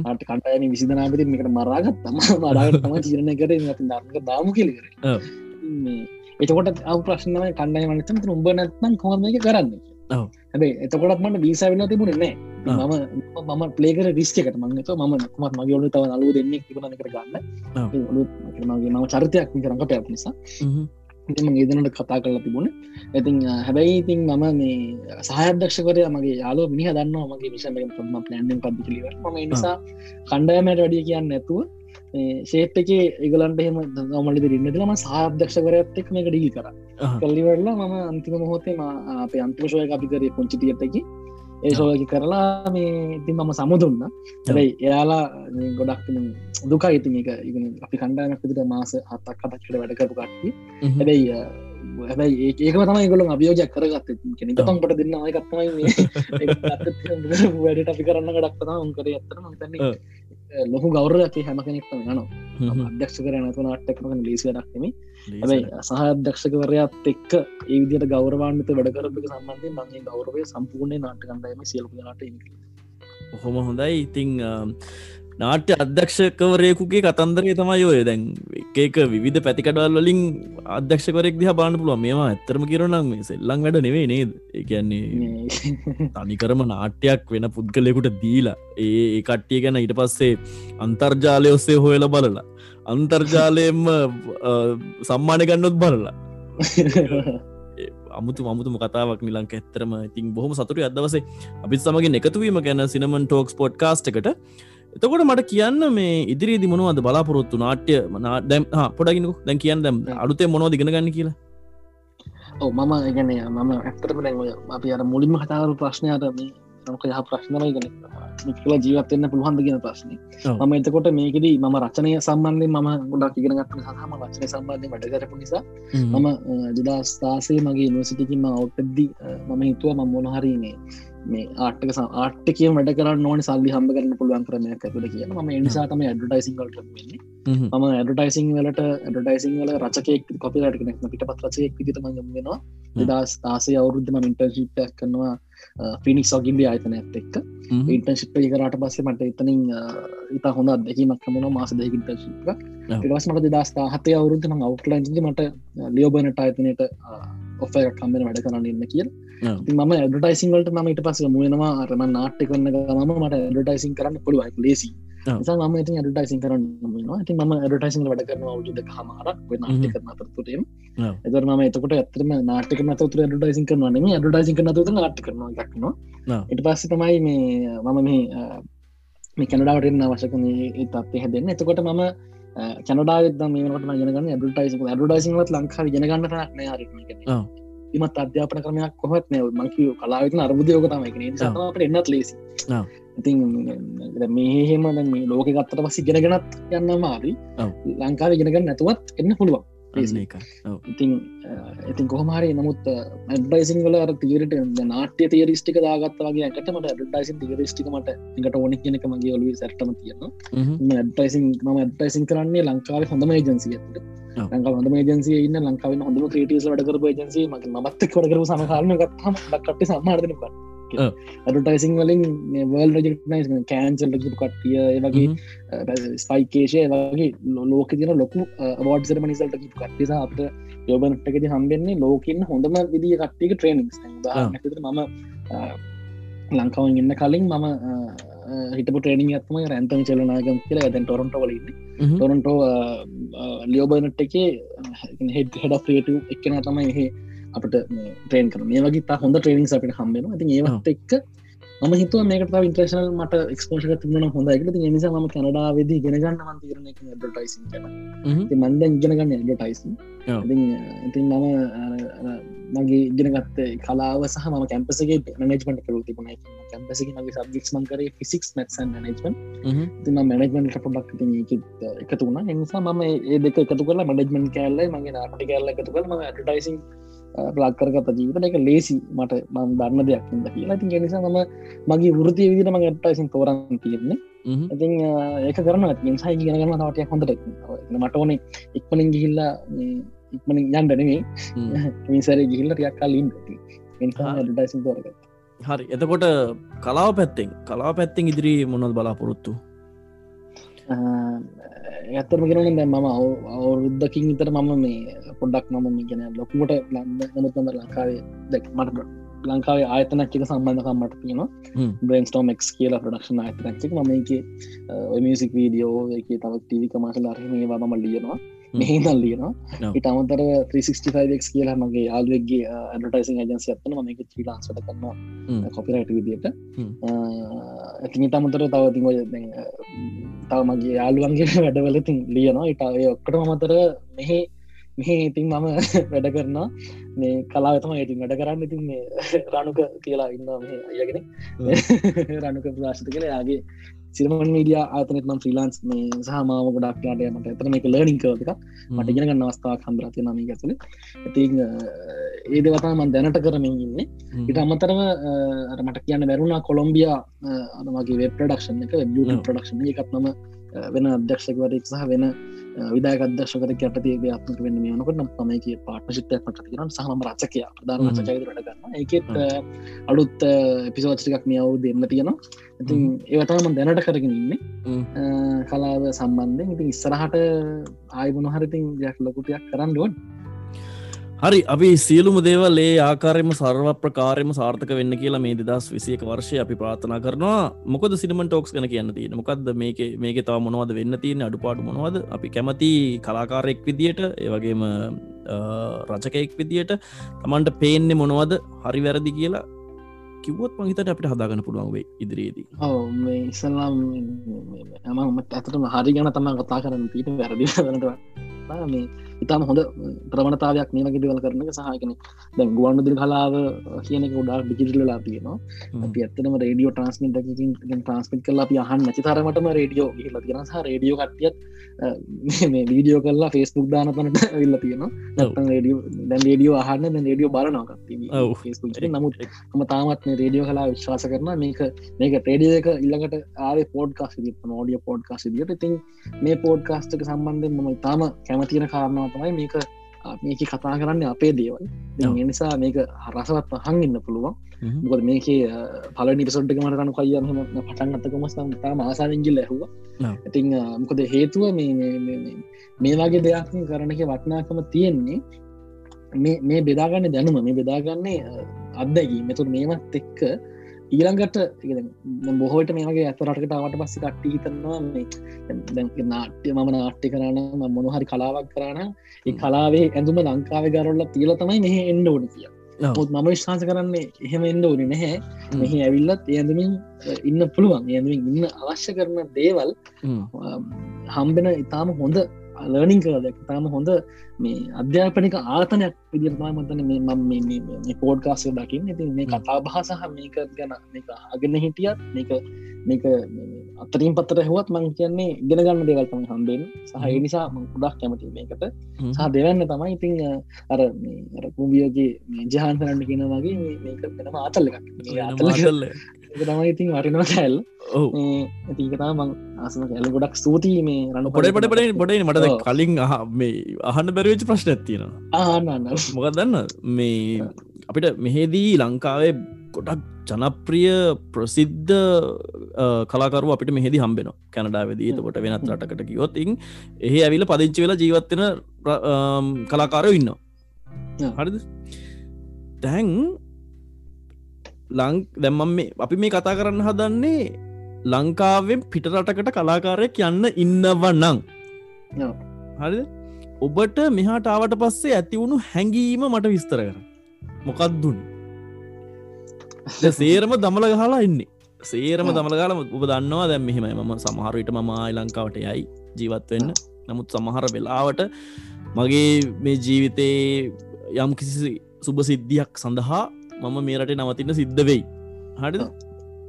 අට කටයන විසිදනාපති මේකට මරාගත් තම [LAUGHS] මරාගට තම තීරණය කර. ධර්ක දාමු කෙලිකර එතකොට අව ප්‍රශ්නය කණ්ඩයි මනතම උඹ නැත්නම් කොහම එක කරන්න හැබයි එතකොටත් මට වීසා වෙලා තිබුණේ නෑ. මම මම පලේකර රිස්්කට මංගත ම මකුමත් මගේ ඔලු තව අලුව දෙන්නේ තිබන කර ගන්න. මගේ මම චරිතයක් කරඟ පැත් නිසා. ඒදනට කතා කරලා තිබුණ. ඉතින් හැබැයි ඉතින් මම මේ සහයදක්ෂකරය මගේ යාලෝ මිනි දන්න මගේ විෂම ම ප්ලන්ඩෙන් පදිලිව ම නිසා කණ්ඩයමට වැඩිය කියන්න නැතුව ශේප් එක ඒගලන්ට එහෙම මලි රන්නද ම සාධ්‍යක්ෂකරත් එක් මේක ඩිල් කර. කල්ලිවරලා මම අන්තිම මොහොතේ අපේ අන්තිමශෝය අපිකරේ පොංචිටියටකි ඒ සෝයකි කරලා මේ ඉතින් මම සමුදුන්න. හැබයි එයාලා ගොඩක් දුක ඉතින් එක අපි කණ්ඩානක් විදිට මාස හත්තක් කතක්කට වැඩකරපු කට්ටි හැබැයි හැබයි ඒකම තමයි ගොල අභියෝජයක් කරගත්ත. කෙනෙ පට දෙන්න අයකත්මයි [LAUGHS] වැඩට අපි කරන්න ගඩක්තම උන්කර ඇත්තර මතන්නේ ලොහු ගෞරක හැම කෙනෙක්ම යනවා අධ්‍යක්ෂ කර නතු නාට්ටකම ලේසි දක්නෙම ඇයි සහ අධ්‍යක්ෂකවරයාත් එක්ක ඒ විදියට ගෞරවාන්ත වැඩකරපක සම්බන්ධය මගේ ගෞරවය සම්පූර්ණය නාට කණ්ඩයම සියලපු නට ඔහොම හොඳයි. ඉතිං නාට්‍ය අධ්‍යක්ෂකවරයකුගේ කතන්දරේ තමයි ඔය. දැන් එකක විධ පැතිකඩවල් වලින් අධ්‍යක්ෂකරෙක් දිහ බාන්න පුළුව මේවා ඇත්තරම කිරනම් මේ සෙල්ලං වැඩ නෙවේ නේද? එකන්නේ තනිකරම නාට්‍යයක් වෙන පුද්ගලෙකුට දීලා ඒ කට්ටිය ගැන ඊට පස්සේ අන්තර්ජාලය ඔස්සේ හොයල බලලා අන්තර්ජාලයෙන්ම සම්මානය ගන්නොත් බලලා. අමුතු අමුතුම කතාවක් නිලංක ඇත්තරම ඉතින් බොහොම සතුර අදවසේ අපිත් සමගින් එකතුවීම ගැන සිනමන් ටෝක්ස් පොඩ් කාස්ටකට එතකොට මට කියන්න මේ ඉදිරිදි මොනවද බලාපොරොත්තු නාට්‍ය දැම් පොඩගිනු දැන් කියන්න දැම් අලුතේ මොනව දිගෙන ගන්න කියලා? ඔව මම ගැන මම ඇත්තරම දැන් අපි අර මුලින්ම කතාරු ප්‍රශ්නයට මේ නක යහ ප්‍රශ්නමයි ගෙන මිකල ජීවත්වන්න පුළුවන්ද ගෙන ප්‍රශ්නය මම එතකොට මේකෙද මම රචනය සම්බන්ධය ම ගොඩක් ඉගෙන ගත්ත සහම රචනය සම්බන්ධය වැඩකරපු නිසා මම දෙදස්ථාසේ මගේ නොසිටිකින්ම ඔවටද්දී මම හිතුව මම මොනහරීනේ මේ ආටක ආට්ටකය වැඩ කර නොන සල්ලි හම්බ කරන්න පුළුවන් කරමයක් ඇතුල කියන ම නිසාතම ඇඩටයිසින් කල්ට ම ඇඩටයිසින් වලට ඇඩටයිසින් වල රචකෙක් කොපිලට කෙනෙක් පිට පත් රචයෙක් විදිතම යමෙනවා දස් තාසේ අවුරුද්ධම ඉන්ටර්ශිප්යක් කරනවා ෆිනික් සොගින්ඩි අයතන ඇත් එක්ක. ඉන්ටර්ශිප් කරට පස්සේ මට එතනින් ඉතා හොඳ අදැකීමක් කමන මාස දෙක ඉන්ටර්ශිප් ඉටවස් මට දස්ථා හතේ අවුරුද්ධම අවට්ලන්ගේ මට ලියෝබනට අයතනයට ඔෆ කම්බෙන වැඩ කරන්න ඉන්න කිය මම ඇඩටයිසිංවලට ම ඉට පස මුවනවා අරම නාට්‍ය කරන්න ම මට ඇඩටයිසින් කරන්න පුළුව ලේසි ම ති ඇඩටයිසින් කරන්න ති ම ඇඩටයිසින් වැඩ කරන අවුද හමාර නාට්‍ය කරන අතරතුරම්. එතර ම එතකොට ඇතරම නාටක නතතුර ඇඩටයිසින් කරන ම ඇඩටයිසින් කරන තු නාට කරන දක්නවා එට පස්ස තමයි මේ මම මේ මේ කැනඩාවටෙන් අවශ්‍යකන තත්ය හැදන්න. එතකොට මම කැනඩාගත මේකට ගෙනගන්න ඇඩටයිසි ඇඩටයිසිංවත් ලංකා ගෙනගන්න නෑ හරි ඉමත් අධ්‍යාපන ක්‍රමයක් කොහත් නෑ. මංකිව කලාවිත අරබුදයෝක තමයි අපට එන්නත් ලේසි. ඉතින් මේහෙම මේ ලෝක ගත්තට පසි ගෙනගෙනත් යන්න මාරි ලංකාව ගෙනගන්න නැතුවත් එන්න පුළුවන් ඉතින් ඉතින් කොහමහරි නමුත් ඇඩයිසින් වල තීරට නාට්‍ය තේරිස්ටික දාගත් වගේ එකටමට ඇඩයිසින් තේරිස්ටිකමට එකට ඕනෙක් කෙනෙක මගේ ඔලුව සැටම තියෙනවා. ඇඩයිසින් ම ඇඩයිසින් කරන්නේ ලංකාව හොඳම ඒජන්සියට ලංකා හොඳ ඒජන්සිය ඉන්න ලංකාව හොඳම ක්‍රටස් වැඩකර ඒජන්සි මගේ මත් කොඩකර සමහරම ගත්හම කට සම්මාර්ධන කර ඇඩටයිසින් වලින් වල් රජනයිස් කෑන්සල් කට්ටිය වගේ ස්පයිකේෂය වගේ ලෝක තින ලොකු අවෝඩ් සරමනිසල්ට කට්ටිසා අපට යෝබනට්ටකෙති හම්බෙන්නේ ලෝකන්න හොඳම විදිිය කට්ටික ට්‍රේනිික්ස් මම ලංකාවන් ඉන්න කලින් මම හිටපු ට්‍රේනිින් ඇත්ම රැන්තම චලනාගම් කියල. ඇතැන් ටොරන්ට වලන්න ටොරන්ටෝ ලියෝබනට් එකේ හෙඩ් හෙඩ ්‍රේටව එක්කන තමයි එහේ අපට ට්‍රේන් කර මේ වගේ හොඳ ට්‍රේනිින් අපට හම්බෙන ති ඒවත් එක්ක ම හිත මේකට ඉන්ට්‍රේශනල් මට එක්ස්පෝෂ තිබන හොඳ එක නිසා ම කනඩා වෙද ගෙනගන්න මන්තීරන ඩටයිසි මන්ද ඉගෙනගන්න ඩටයිසි ඉතින් මම මගේ ඉගෙනගත්ත කලාව සහ ම කැම්පසගේ මනජමට කරු තිබන කැම්පසි මගේ සබ්ික්ස් මංකර ෆිසික්ස් මැත්සන් මනජමන් තිම මනජමන්ට පොඩක් එකතු වුණ. එනිසා මම ඒ දෙක එකතු කරලා මඩජමන් කෑල්ල මගේ නාටි කෑල්ල එකතු කර ම ටයිසින් බ්ලක් කරගත ජීවන එක ලේසි මට මන් දන්න දෙයක් ද කියලා. ති නිසා ම මගේ වෘතිය විදිනම ඇටයිසින් තෝරන් තියෙන්නේ. ඉතින් ඒක කරන සයි ගෙනගන්න තවටයක් හොඳට මට ඕනේ ඉක්මලින් ගිහිල්ලා ඉක්මනින් යන්ඩනේ මිසර ගිහිල්ල ටියක් කල්ලින් ටයිසින් තෝරගත් හරි. එතකොට කලාව පැත්තෙන් කලා පැත්තෙන් ඉදිරි මොනොත් බලාපොරොත්තු ඇත්තරම කෙනෙන් දැ මම අවුරුද්ධකින් විතර මම මේ පොඩ්ඩක් මම මේ ගැන ලොකුමට ලන්න නමුත්ම ලංකාවේ දැක් මට ලංකාවේ ආයතනක් එක සම්බන්ධකම් මට තියෙන බ්‍රන්ස්ටෝමක් කියල ප්‍රඩක්ෂන් ආයතනක්ෙක් මම එක මියසික් වීඩියෝ එක තවත් ටීවි කමාශල අරහමේවා මම ලියනවා මෙහි දල්ලියනවා ඉට අමතර 365ක් කියලා මගේ යාල්ුවගේ ඇඩටයිසින් ජන්සි ඇත්තන ම එක ්‍රී ලාන්සට කරන්න කොපිරයිට විදියට. ඇතිනි තමතර තවතින් තව මගේ යාළුවන්ගේ [LAUGHS] වැඩවලතින් ලියනවා. ඉටඒ ඔක්කට මතර මෙහි මෙහි ඉතින් මම [LAUGHS] වැඩ කරනවා. මේ කලාවතම ඉතින් වැඩ කරන්න. ඉතින් මේ [LAUGHS] රණුක කියලා ඉන්න අයගෙන රණුක ප්‍රාශත කළ යාගේ සිරමන් මීඩිය ආතනෙත් නම් ්‍රීලාන්ස් මේ සහමාව ගොඩක්ලාට මට ඇතන එක ලර්නිින් කරක මට ගෙන ගන්න අවස්ථාවක් හම්බරති නම ඇතුල. ඇති ඒද වතා මන් දැනට කරමින් ඉන්න. ඉට අමතරම මට කියන්න බැරුණා කොළොම්බියා අනමගේ වෙබ් ප්‍රඩක්ෂන් එක බ ප්‍රඩක්ෂන් එකත් නම වෙන අධ්‍යක්ෂකවරක් සහ වෙන විදාගදශකර කැටතිේ අත්මක වෙන්න යනකට මමක පාට්ශිප්යක් මටතිරන් සහම රචකය. ප්‍රධාන රචකයරට ගන්න එකත් අලුත් පිසෝච්ටිකක් මියව් දෙන්න තියෙනවා. ඉතින් ඒවතම දැනට කරගෙන ඉන්න. කලාව සම්බන්ධය ඉතින් ඉස්සරහට ආයබුණ හරිතින් ජයක් ලොකුටයක් කරන්න ඩුවන් හරි අපි සියලුම දේවල් ඒ ආකාරයම සර්ව ප්‍රකාරයම සාර්ථක වෙන්න කියලා මේ දෙදස් විසියක වර්ෂය අපි ප්‍රාථනා කරනවා. මොකද සිනමන් ටෝක්ස් කන කියන්න තියෙන මොකක්ද මේක මේක තව මොනවද වෙන්න තියෙන අඩුපාඩු මොනවද? අපි කැමති කලාකාරෙක් විදියට ඒවගේම රචකයෙක් විදියට තමන්ට පේන්නේ මොනවද? හරි වැරදි කියලා කිවොත් මහිතට අපිට හදාගන්න පුළුවන් වේ ඉදිරියේදී. ඔව මේ ඉස්සල්ලාම් ඇම ඇතටම හරි ගැන තමන් කතා කරන්න පීට වැරදි වනට මේ ඉතාම හොඳ ප්‍රමණතාවයක් මේ වගේ දෙවල් කරන සහකන දැ ගුවන් දිල් කලාව කියන ගොඩා ඩිජිටලලා තියෙනවා. අපි ඇත්තනම රඩියෝ ට්‍රන්ස්මිට ට්‍රන්ස්මිට කලා අහන් නැති තරමටම රඩියෝ ල තියෙන සහ රඩියෝ කටියත් මේ වීඩියෝ කල්ලා ෆෙස්බුක් දාන තනට ඉල්ල තියෙනවා. රඩියෝ දැන් රඩියෝ අහන්න රඩියෝ බලනක නමුත් ම තාමත් රඩියෝ කලා විශ්වාස කරන මේක මේක ප්‍රේඩියක ඉල්ලඟට ආේ පෝඩ් කාස් ෝඩිය පෝඩ් කාස් දිට තින් මේ පෝඩ් කාස්ටක සම්බන්ධය ම තාම කැමතින කාරණාව තමයි මේක මේක කතා කරන්න අපේ දේවල්. නිසා මේක හරසවත් පහන් ඉන්න පුළුවන්. මොකද මේක පල නිපසොට්ක මට කනු කයම පටන් අත්තකමස්තම් තා මාසාරෙන්ගිල් ඇහුව. ඉතිං මොකද හේතුව මේ වගේ දෙයක් කරනක වටනාකම තියෙන්නේ මේ බෙදාගන්න දැනුම. මේ බෙදාගන්නේ අත්දැකි මෙතුර මේමත් එක්ක ඊළඟට බොහෝට මේගේ ඇතරටකටාවට පස්සි කට්ටි හිතන්නවා මේ නාට්‍ය මම නාට්‍ය කරන මොනහරි කලාවක් කරන ඒ කලාවේ ඇඳුම ලංකාව ගරල්ල තිීල තමයි මෙහ එන්න ඕන කිය ොත් මම විශ්වාස කරන්නේ එහෙම එන්න ඕනි නැහැ. මෙහි ඇවිල්ලත් ඇඳමින් ඉන්න පුළුවන්. ඇඳමින් ඉන්න අවශ්‍ය කරන දේවල් හම්බෙන ඉතාම හොඳ ලර්නිින් කරද තාම හොඳ මේ අධ්‍යාපනික ආතනයක් විදිරතම මතන මේ පෝඩ් කාසය දකින්න. ඉති මේ කතා බහසහ මේක ගැන මේක ආගෙන හිටියත් මේක මේක අතරින් පත්තර හුවත් මං කියන්නේ ගෙන ගන්න දෙවල්තම හම්බෙන් සහ නිසා ගොඩක් කැමති මේකට. සහ දෙවන්න තමයි ඉතිං අර කුමියෝගේ ජහන් කරන්න කියන වගේ මේක වෙනම ආතල්ල එකක්. ආතල්ල තමයි ඉතින් වටිනවා කැල් ඇතිකතා මං අසන කැල ගොඩක් ස්තුතියි මේ රන්න පොඩ පට පට පොඩ මට කලින් අහ මේ අහන්න බැරවෙච් ප්‍රශ්න ඇත්තියෙනවා ආන්න මොකක් දන්න මේ අපිට මෙහෙදී ලංකාවේ ගොඩක් ජනප්‍රිය ප්‍රසිද්ධ කලාකරු අපිට මෙහෙදි හම්බෙන කැනඩාවදී එතකොට වෙනත් රටකට කිවොත්තින් එහ ඇවිල පදිංචි වෙලා ජීවත්වෙන කලාකාරය ඉන්න හරිද? දැන් ලං දැම්මම් මේ අපි මේ කතා කරන්න හදන්නේ ලංකාවෙන් පිටරටකට කලාකාරයක් යන්න ඉන්නවනං. හරි ඔබට මෙහාට ආවට පස්සේ ඇතිවුණු හැඟීම මට විස්තර කර මොකක්දුන් සේරම දමල ගහලා ඉන්නේ. සේරම දමලගාල ඔබ දන්නවා දැම් මෙහෙමයි. මම සමහරවිට මම ආයි ලංකාවට යයි ජීවත් වෙන්න. නමුත් සමහර වෙලාවට මගේ මේ ජීවිතයේ යම් කිසි සුභ සිද්ධියක් සඳහා මම මේරට නවතින්න සිද්ධ වෙයි. හරි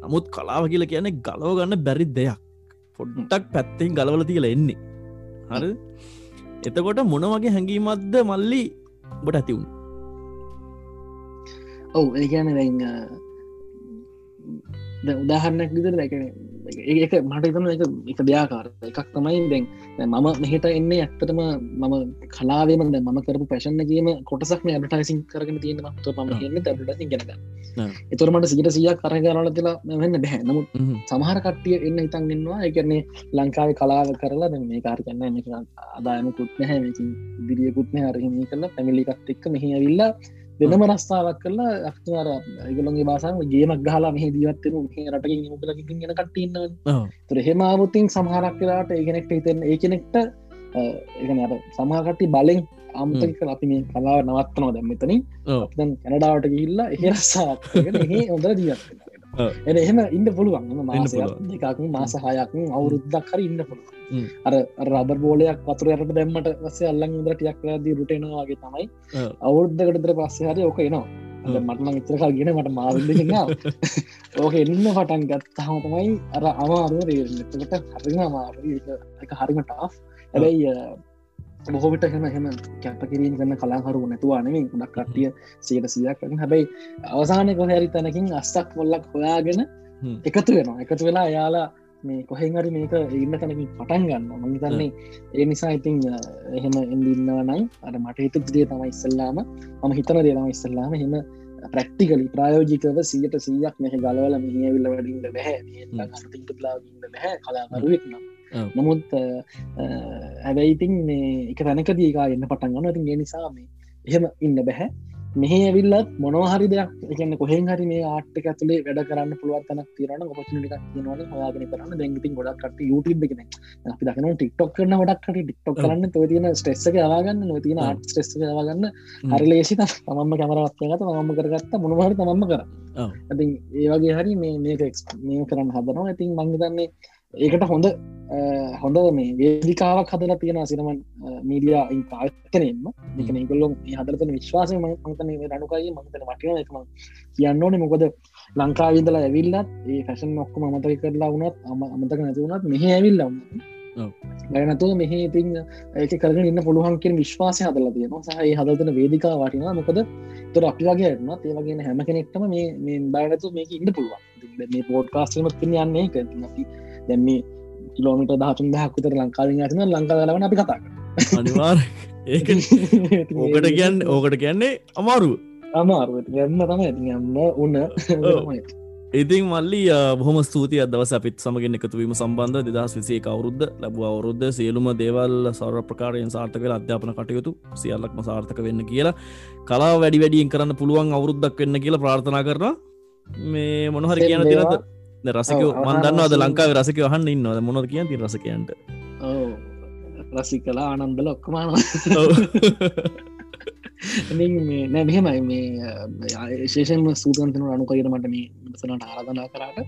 නමුත් කලාව කියල කියන ගලව ගන්න බැරි දෙයක්. පොඩ්ඩක් පැත්තෙන් ගලවල තියල එන්නේ. හරි එතකොට මොන වගේ හැඟීමත්ද මල්ලි බට ඇතිවුණ ඔවු ඒකන උදාහරණයක් විතර දැකන ඒක මට තම එක එක දෙයාකාර එකක් තමයි දැන් මම මෙහට එන්නේ ඇත්තටම මම කලාවේම ම කරපු පැශන්නගේම කොටසක් ඇඩටයිසින් කරගෙන තියෙන ත පම එන්න ටසින් ගෙනග එතුරමට සිට සියක් කරගරලතිලා වෙන්න බැහැ නමුත් සමහර කට්ටිය එන්න ඉතන්ගෙන්වා එකන්නේ ලංකාවේ කලාව කරලා මේ කාර කන්න අදායම කුත්නහැ දිරියකුත්න හරහිම කරලා පැමිලිකත් එක්ක මෙහි ඇවිල්ලා වෙනම රස්ථාවක් කරලා අක්තුවර ඒගලොන්ගේ බාසාම ගේමක් ගහලා මෙහ දීවත්වෙන රට මුකල ගෙන කටන්න තුර හෙමාවතින් සමහරක් වෙලාට ඒගෙනෙක්ට හිතෙන් ඒ කෙනෙක්ට ඒන සමහකටි බලෙන් අම්තක අපි මේ කලාව නවත්තනවා දැම්මතනින් කැනඩාවට ගිල්ලා එහෙරස්සාක් හොඳ දීවත්වෙන එහෙම ඉන්න පුළුවන්. මාසයක් දෙකක් මාස හයක් අවුරුද්දක් හරි ඉන්න පුළුව අර රබර් බෝලයක් වතුරයට දැම්මට වසේ අල්ලන් ඉදර ටියක් දී රුටෙනවාගේ තමයි. අවුරුද්ධකටතර පස්සේ හරි ඕක එනවා. මටම ඉතරකල් ගෙන මට මාවිල්ලන්න [LAUGHS] ඕක එන්න පටන් ගත්තහම තමයි අර අමාරුව රේටකට හරිම අමාර එක හරිමට හැබැයි බොහෝවිට හෙම හෙම කැපකිරීම කන්න කලාහරු නැතුවානෙමින් ගොඩක් කට්ටිය සයට සියක් කරන. හැබැයි අවසානක හැරි තැනකින් අස්සක් මොල්ලක් හොයාගෙන එකතු වෙනවා. එකතු වෙලා යාලා මේ කොහෙන්හරි මේක ඉන්න තැනකින් පටන් ගන්න මහිතන්නේ ඒ නිසා ඉතින් එහෙම එඳන්නවනයි අට මට හිතු දේ තම ඉස්සල්ලාම. මම හිතන දේතම ඉස්සල්ලාම. හෙම ප්‍රක්ටිකලි ප්‍රයෝජිකව සියට සීයක් මෙහ ගලවල මිනිවිල්ල වඩින්ට බැහැ ලාගන්න බැහැ කලාමරුවෙක්නම් නමුත් හැබැයිඉතින් මේ එක තැනකදීකා එන්න පටන් ගන්න ඉතින් ගේ නිසා මේ එහෙම ඉන්න බැහැ. මෙහ ඇවිල්ලත් මොනහරි දෙයක් එකන්න කොහෙන් හරි මේ ආට්ක ඇතුලේ වැඩ කරන්න පුළුවත්තන තිරන ඔපචනිට නවන හයාගෙන කරන්න දැගති ගොඩක්ට යුටබ එකන අපි දකන ටික්ටොක් කරන ඩක්ට ටික්ටොක් කරන්න. තියන ස්ටෙස්සක යවාගන්න නොතින ආට් ස්ටෙස් යවාගන්න. හරි ලේසි තමම කැමරත්යගත මම කරගත්ත මොනහරි තමම්ම කර. ඇති ඒවගේ හරි මේ මේක මේ කරන්න හදනවා. ඇතින් මංගතන්නේ ඒකට හොඳ හොඳ මේ වේදිකාවක් හදලා තියෙන සිනමන් මීඩිය පාත්තනෙන්ම එකන ගොල්ලො හදරතන විශ්වාසය මතන රනුකයි මතන වටින එකම කියන්න ඕනේ. මොකද ලංකාවිදලා ඇවිල්ලත් ඒ ෆැෂන් ඔක්කම අමතක කරලා වුණත් අම අමතක නැතිවුණත් මෙහ ඇවිල්ල බැනතුව මෙහ ඉතින් ඒක කරගෙන ඉන්න පුළුවන්කින් විශ්වාසය හදලා තියෙනවා. සහහි හදතන වේදිකා වටිනා මොකද තොර අපි වගේ එන්නත් ඒවගේ හැම කෙනෙක්ටම මේ බයනතු මේක ඉන්න පුළුවන්. මේ පෝඩ් කාස්ටීමත් තින යන්නේ දැම්ම කිලෝමිට දහතුන් දහක් විතර ලංකාවෙන් ඇතින ලංකාදලවන අපි කතා අනිවාර් ඒක [LAUGHS] ඕකට කියන්න ඕකට කියන්නේ අමාරුව. අමාරුව. ගන්න තම ඇති යන්න උන්න ඉතින් මල්ලි බොහම ස්තුතිය. අදවස අපිත් සමගෙන එකතුවීම සම්බන්ධ දෙදස් විසේ අවුරුද්ධ ලැබවා අවුරුද්ධ සියලුම දේවල් සර ප්‍රකාරයෙන් සාර්ථක අධ්‍යාපන කටයුතු සියල්ලක්ම සාර්ථක වෙන්න කියලා. කලා වැඩි වැඩියෙන් කරන්න පුළුවන් අවුරුද්දක් වෙන්න කියලා ප්‍රාර්ථනා කරන මේ මොනහරි කියන තිරද රසක මන්දන්න අද ලංකාව රසක වහන්න ඉන්නවද? මොනද කිය ති රසකයන්ට? රසි කලා ආනන්දල ඔක්කමාන [LAUGHS] නෑ මෙහෙමයි. මේ ශේෂෙන්ම සූතන්තන අනුකයිර මට මේ සනට ආරධනා කරාට.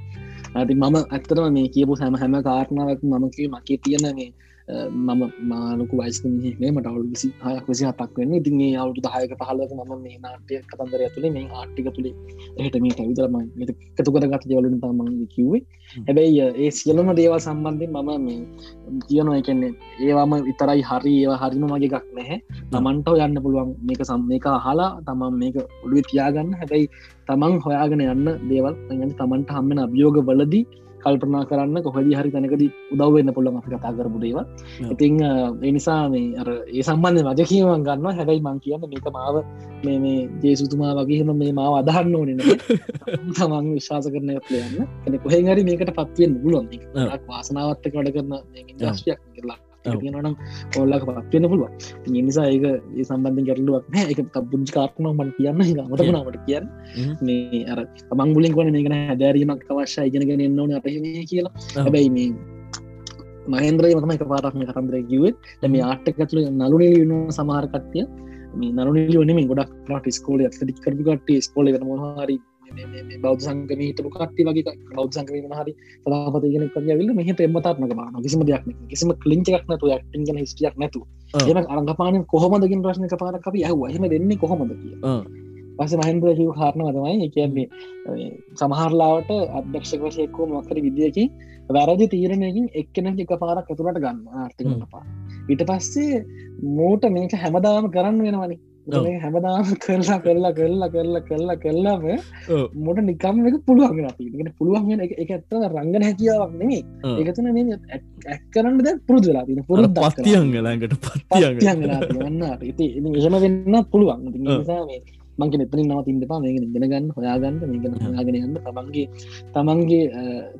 ඇති මම ඇත්තරම මේ කියපු හැම හැම කාරණාවක් මම කිය මකේ තියෙන මේ මම මාලකු වයිස්කනේ මට අවුල් විසි හයක් විසි හතක් වෙන්න ඉතින් ඒ අවුතු දහයක පහලක ම මේ නාටය කතන්දර ඇතුළේ මේ ආටික තුළේ එහට මේ ඇවිදරම එකතු කරගත් දෙවලින් තම කිව්වේ. හැබැයි ඒ සියලම දේවල් සම්බන්ධය මම මේ කියනවා එකන්නේ ඒවාම විතරයි හරි ඒවා හරිම මගේ එකක් නැහැ. තමන්ට යන්න පුළුවන් මේක සම් මේක අහලා තමන් මේක ඔළුව තියාගන්න. හැබැයි තමන් හොයාගෙන යන්න දේවල් තමන්ට හම්මෙන අභියෝග බලදී කල්පනා කරන්න කොහදි හරි තැනකද උදව්වෙන්න පුළන් අපි කතා කරපු දේව ඉතිං එනිසා මේ අර ඒ සම්බන්ධ මජකීවන් ගන්න හැබැයි මං කියන්න මේක මාව මේ මේ ජේසුතුමා වගේම මේ මාව අදහන්න ඕනන [LAUGHS] තමන් විශ්වාස කරන යන්න එන කොහෙහරි මේකට පත්වෙන් බුලොන් වාසනාවත්තක වැඩ කරන ජාශයක් කරලා තියෙනනම් ඔල්ලක පත්වෙන පුළුව නිසා ඒක ඒ සම්බන්ධ ගැරලුවක් නෑ. එක පුංචි කාරක්න මන් කියන්න මතකුණාවට කියන්න. මේ අර මං බුලින් කොන මේකන හැදැරීමක් අවශ්‍ය ඉගෙනගෙන එන්නවන අටහම කියලා. හැබැයි මේ මහන්ද්‍රය මතම එක පාරක්ම කතන්දර කිවත් දැම ආට්ටකතුළ නලුනිල වන්න සමහර කට්ටිය මේ නරුනිල වනම ගොඩක් ට ස්කෝල ඇති කරපුකට ස්කෝල වෙන මොහරි බෞද්ධ සංගම හිටපු කට්ටි වගේ බෞද්ධ සංගම හරි සලාපතිගෙන කරයවිල්ල මෙහට එමතාත්මක බාන. කිසිම දෙයක් කිසිම කලින්චක් නතු ක්ටිග හිස්ටියක් නැතු එම අරඟපාන කොහොමදගින් ප්‍රශ්න පාරක් අපි ඇහ හම දෙන්නේ කොහොමද කිය පස මහන්ද්‍ර හිව කාරණ වතමයි කියන්නේ සමහරලාවට අධ්‍යක්ෂක වශයකෝ මක්කර විදිියකි වැරදි තීරණයකින් එක්කෙන එක පාරක් ඇතුළට ගන්න ආර්ථික පා ඊට පස්සේ මෝට මේක හැමදාම කරන්න වෙනවනි හැමදාම කරලා කරලා කරලා කරලා කරලා කරලාම මොට නිකම් එක පුළුවන් අපිට. පුළුවන් එක ඇත්තව රංගන හැකියාවක් නෙමේ එකතුන මේ ඇක් කරන්න ද පුරුදු වෙලා තින පුරු පත්තියන්ගලඟට පත්තියන්න ඉති එහෙම වෙන්න පුළුවන්. නිසා මේ මංක මෙතනින් නව තින්ටපා මේක ඉගෙනගන්න හොයාගන්න මේක හයාගෙන යන්න. තමන්ගේ තමන්ගේ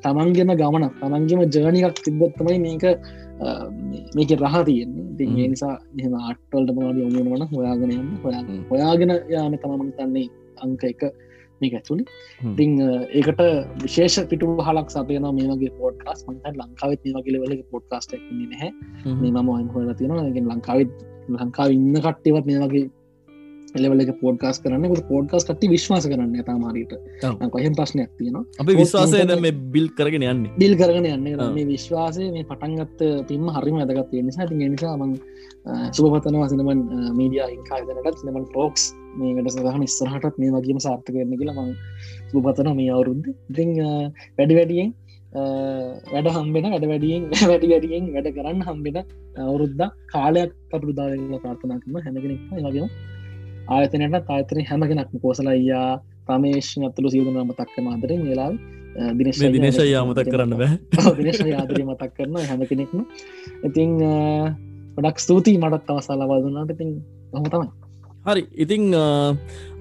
තමන්ගේම ගමන තමන්ගේම ජර්නිකක් තිබ්බොත්තමයි මේක මේක රහ තියෙන්නේ. ඒ නිසා එහම අට්වල්ට මවාද යොමුණ වන හොයාගෙන යන්න හොයා හොයාගෙන යාම තමමන් තන්නේ අංක එක මේක ඇතුළි. තිං ඒකට විශේෂ පිටු හලක් සපයන මේගේ පොඩ්කාස් මත ලංකාවත් මේ වගේ වල පොඩ්කාස්ට නැහැ. මේ මම හොල තියෙන ලංකාවත් ලංකාව ඉන්න කට්ටේවත් මේ වගේ එලවලක පෝඩ්කාස් කරන්න. පෝඩ්කාස් කට විශ්වාස කරන්න තමාරයට කොහෙම ප්‍රශ්නයක් තියෙන අප විශ්වාසය මේ බිල් කරගෙන යන්න. බිල් කරගෙන යන්න. මේ විශ්වාසය මේ පටන්ගත් පින්ම හරිම ඇදගත් නිසා. ති නිසාමන් සුපතනවා සිනමන් මීඩිය ඉකාදනටත් සිනමන් ටෝක්ස් මේකට සහන ඉස්සරහටත් මේ වගේම සාර්ථක කරන්න කියලා මං සුපතන මේ අවුරුද්ධ ඉති වැඩි වැඩියෙන් වැඩ හම්බෙන වැඩ වැඩියෙන් වැඩි වැඩියෙන් වැඩ කරන්න හම්බෙන අවුරුද්දා කාලයක් කපුදාල ප්‍රාර්ථනා කරන හැමගෙනෙක් වගේ ආයතනයට ආයතන හැමගෙනක්ම කෝසලයියා ප්‍රමේශ අත්තුළු සියදුනම තක්ක මාදරෙන් වෙලා දිනේශ දිනේශ යාමතක් කරන්න බෑ. දිනේශ ආදරය මතක් කරන හැම කෙනෙක්ම. ඉතිං ගොඩක් ස්තුතියි මටත් අවසා ලබා දුන්නාට. ඉතින් හම තමයි. හරි. ඉතිං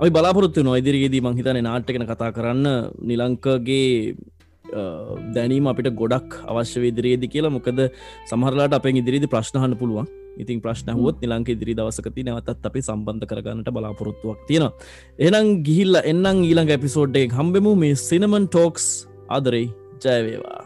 අපි බලාපොරත්තු නො ඉදිරියේදී මංහිතන නාට්‍යකෙන කතා කරන්න. නිලංකගේ දැනීම අපිට ගොඩක් අවශ්‍ය විදිරියේදි කියලා. මොකද සමහරලාට අප ඉදිරිදි ප්‍රශ්නහන්න පුළුවන් ඉතින් ප්‍රශ්න හුවත් නිලංක ඉදිරි දවසකති නැවතත් අපි සම්බන්ධ කරගන්නට බලාපොරොත්තුවක් තියෙනවා. එනම් ගිහිල්ල එන්නම් ඊළඟ එපිසෝඩ්ඩේ හම්බෙමු. මේ සිනමන් ටෝක්ස් ආදරෙයි ජයවේවා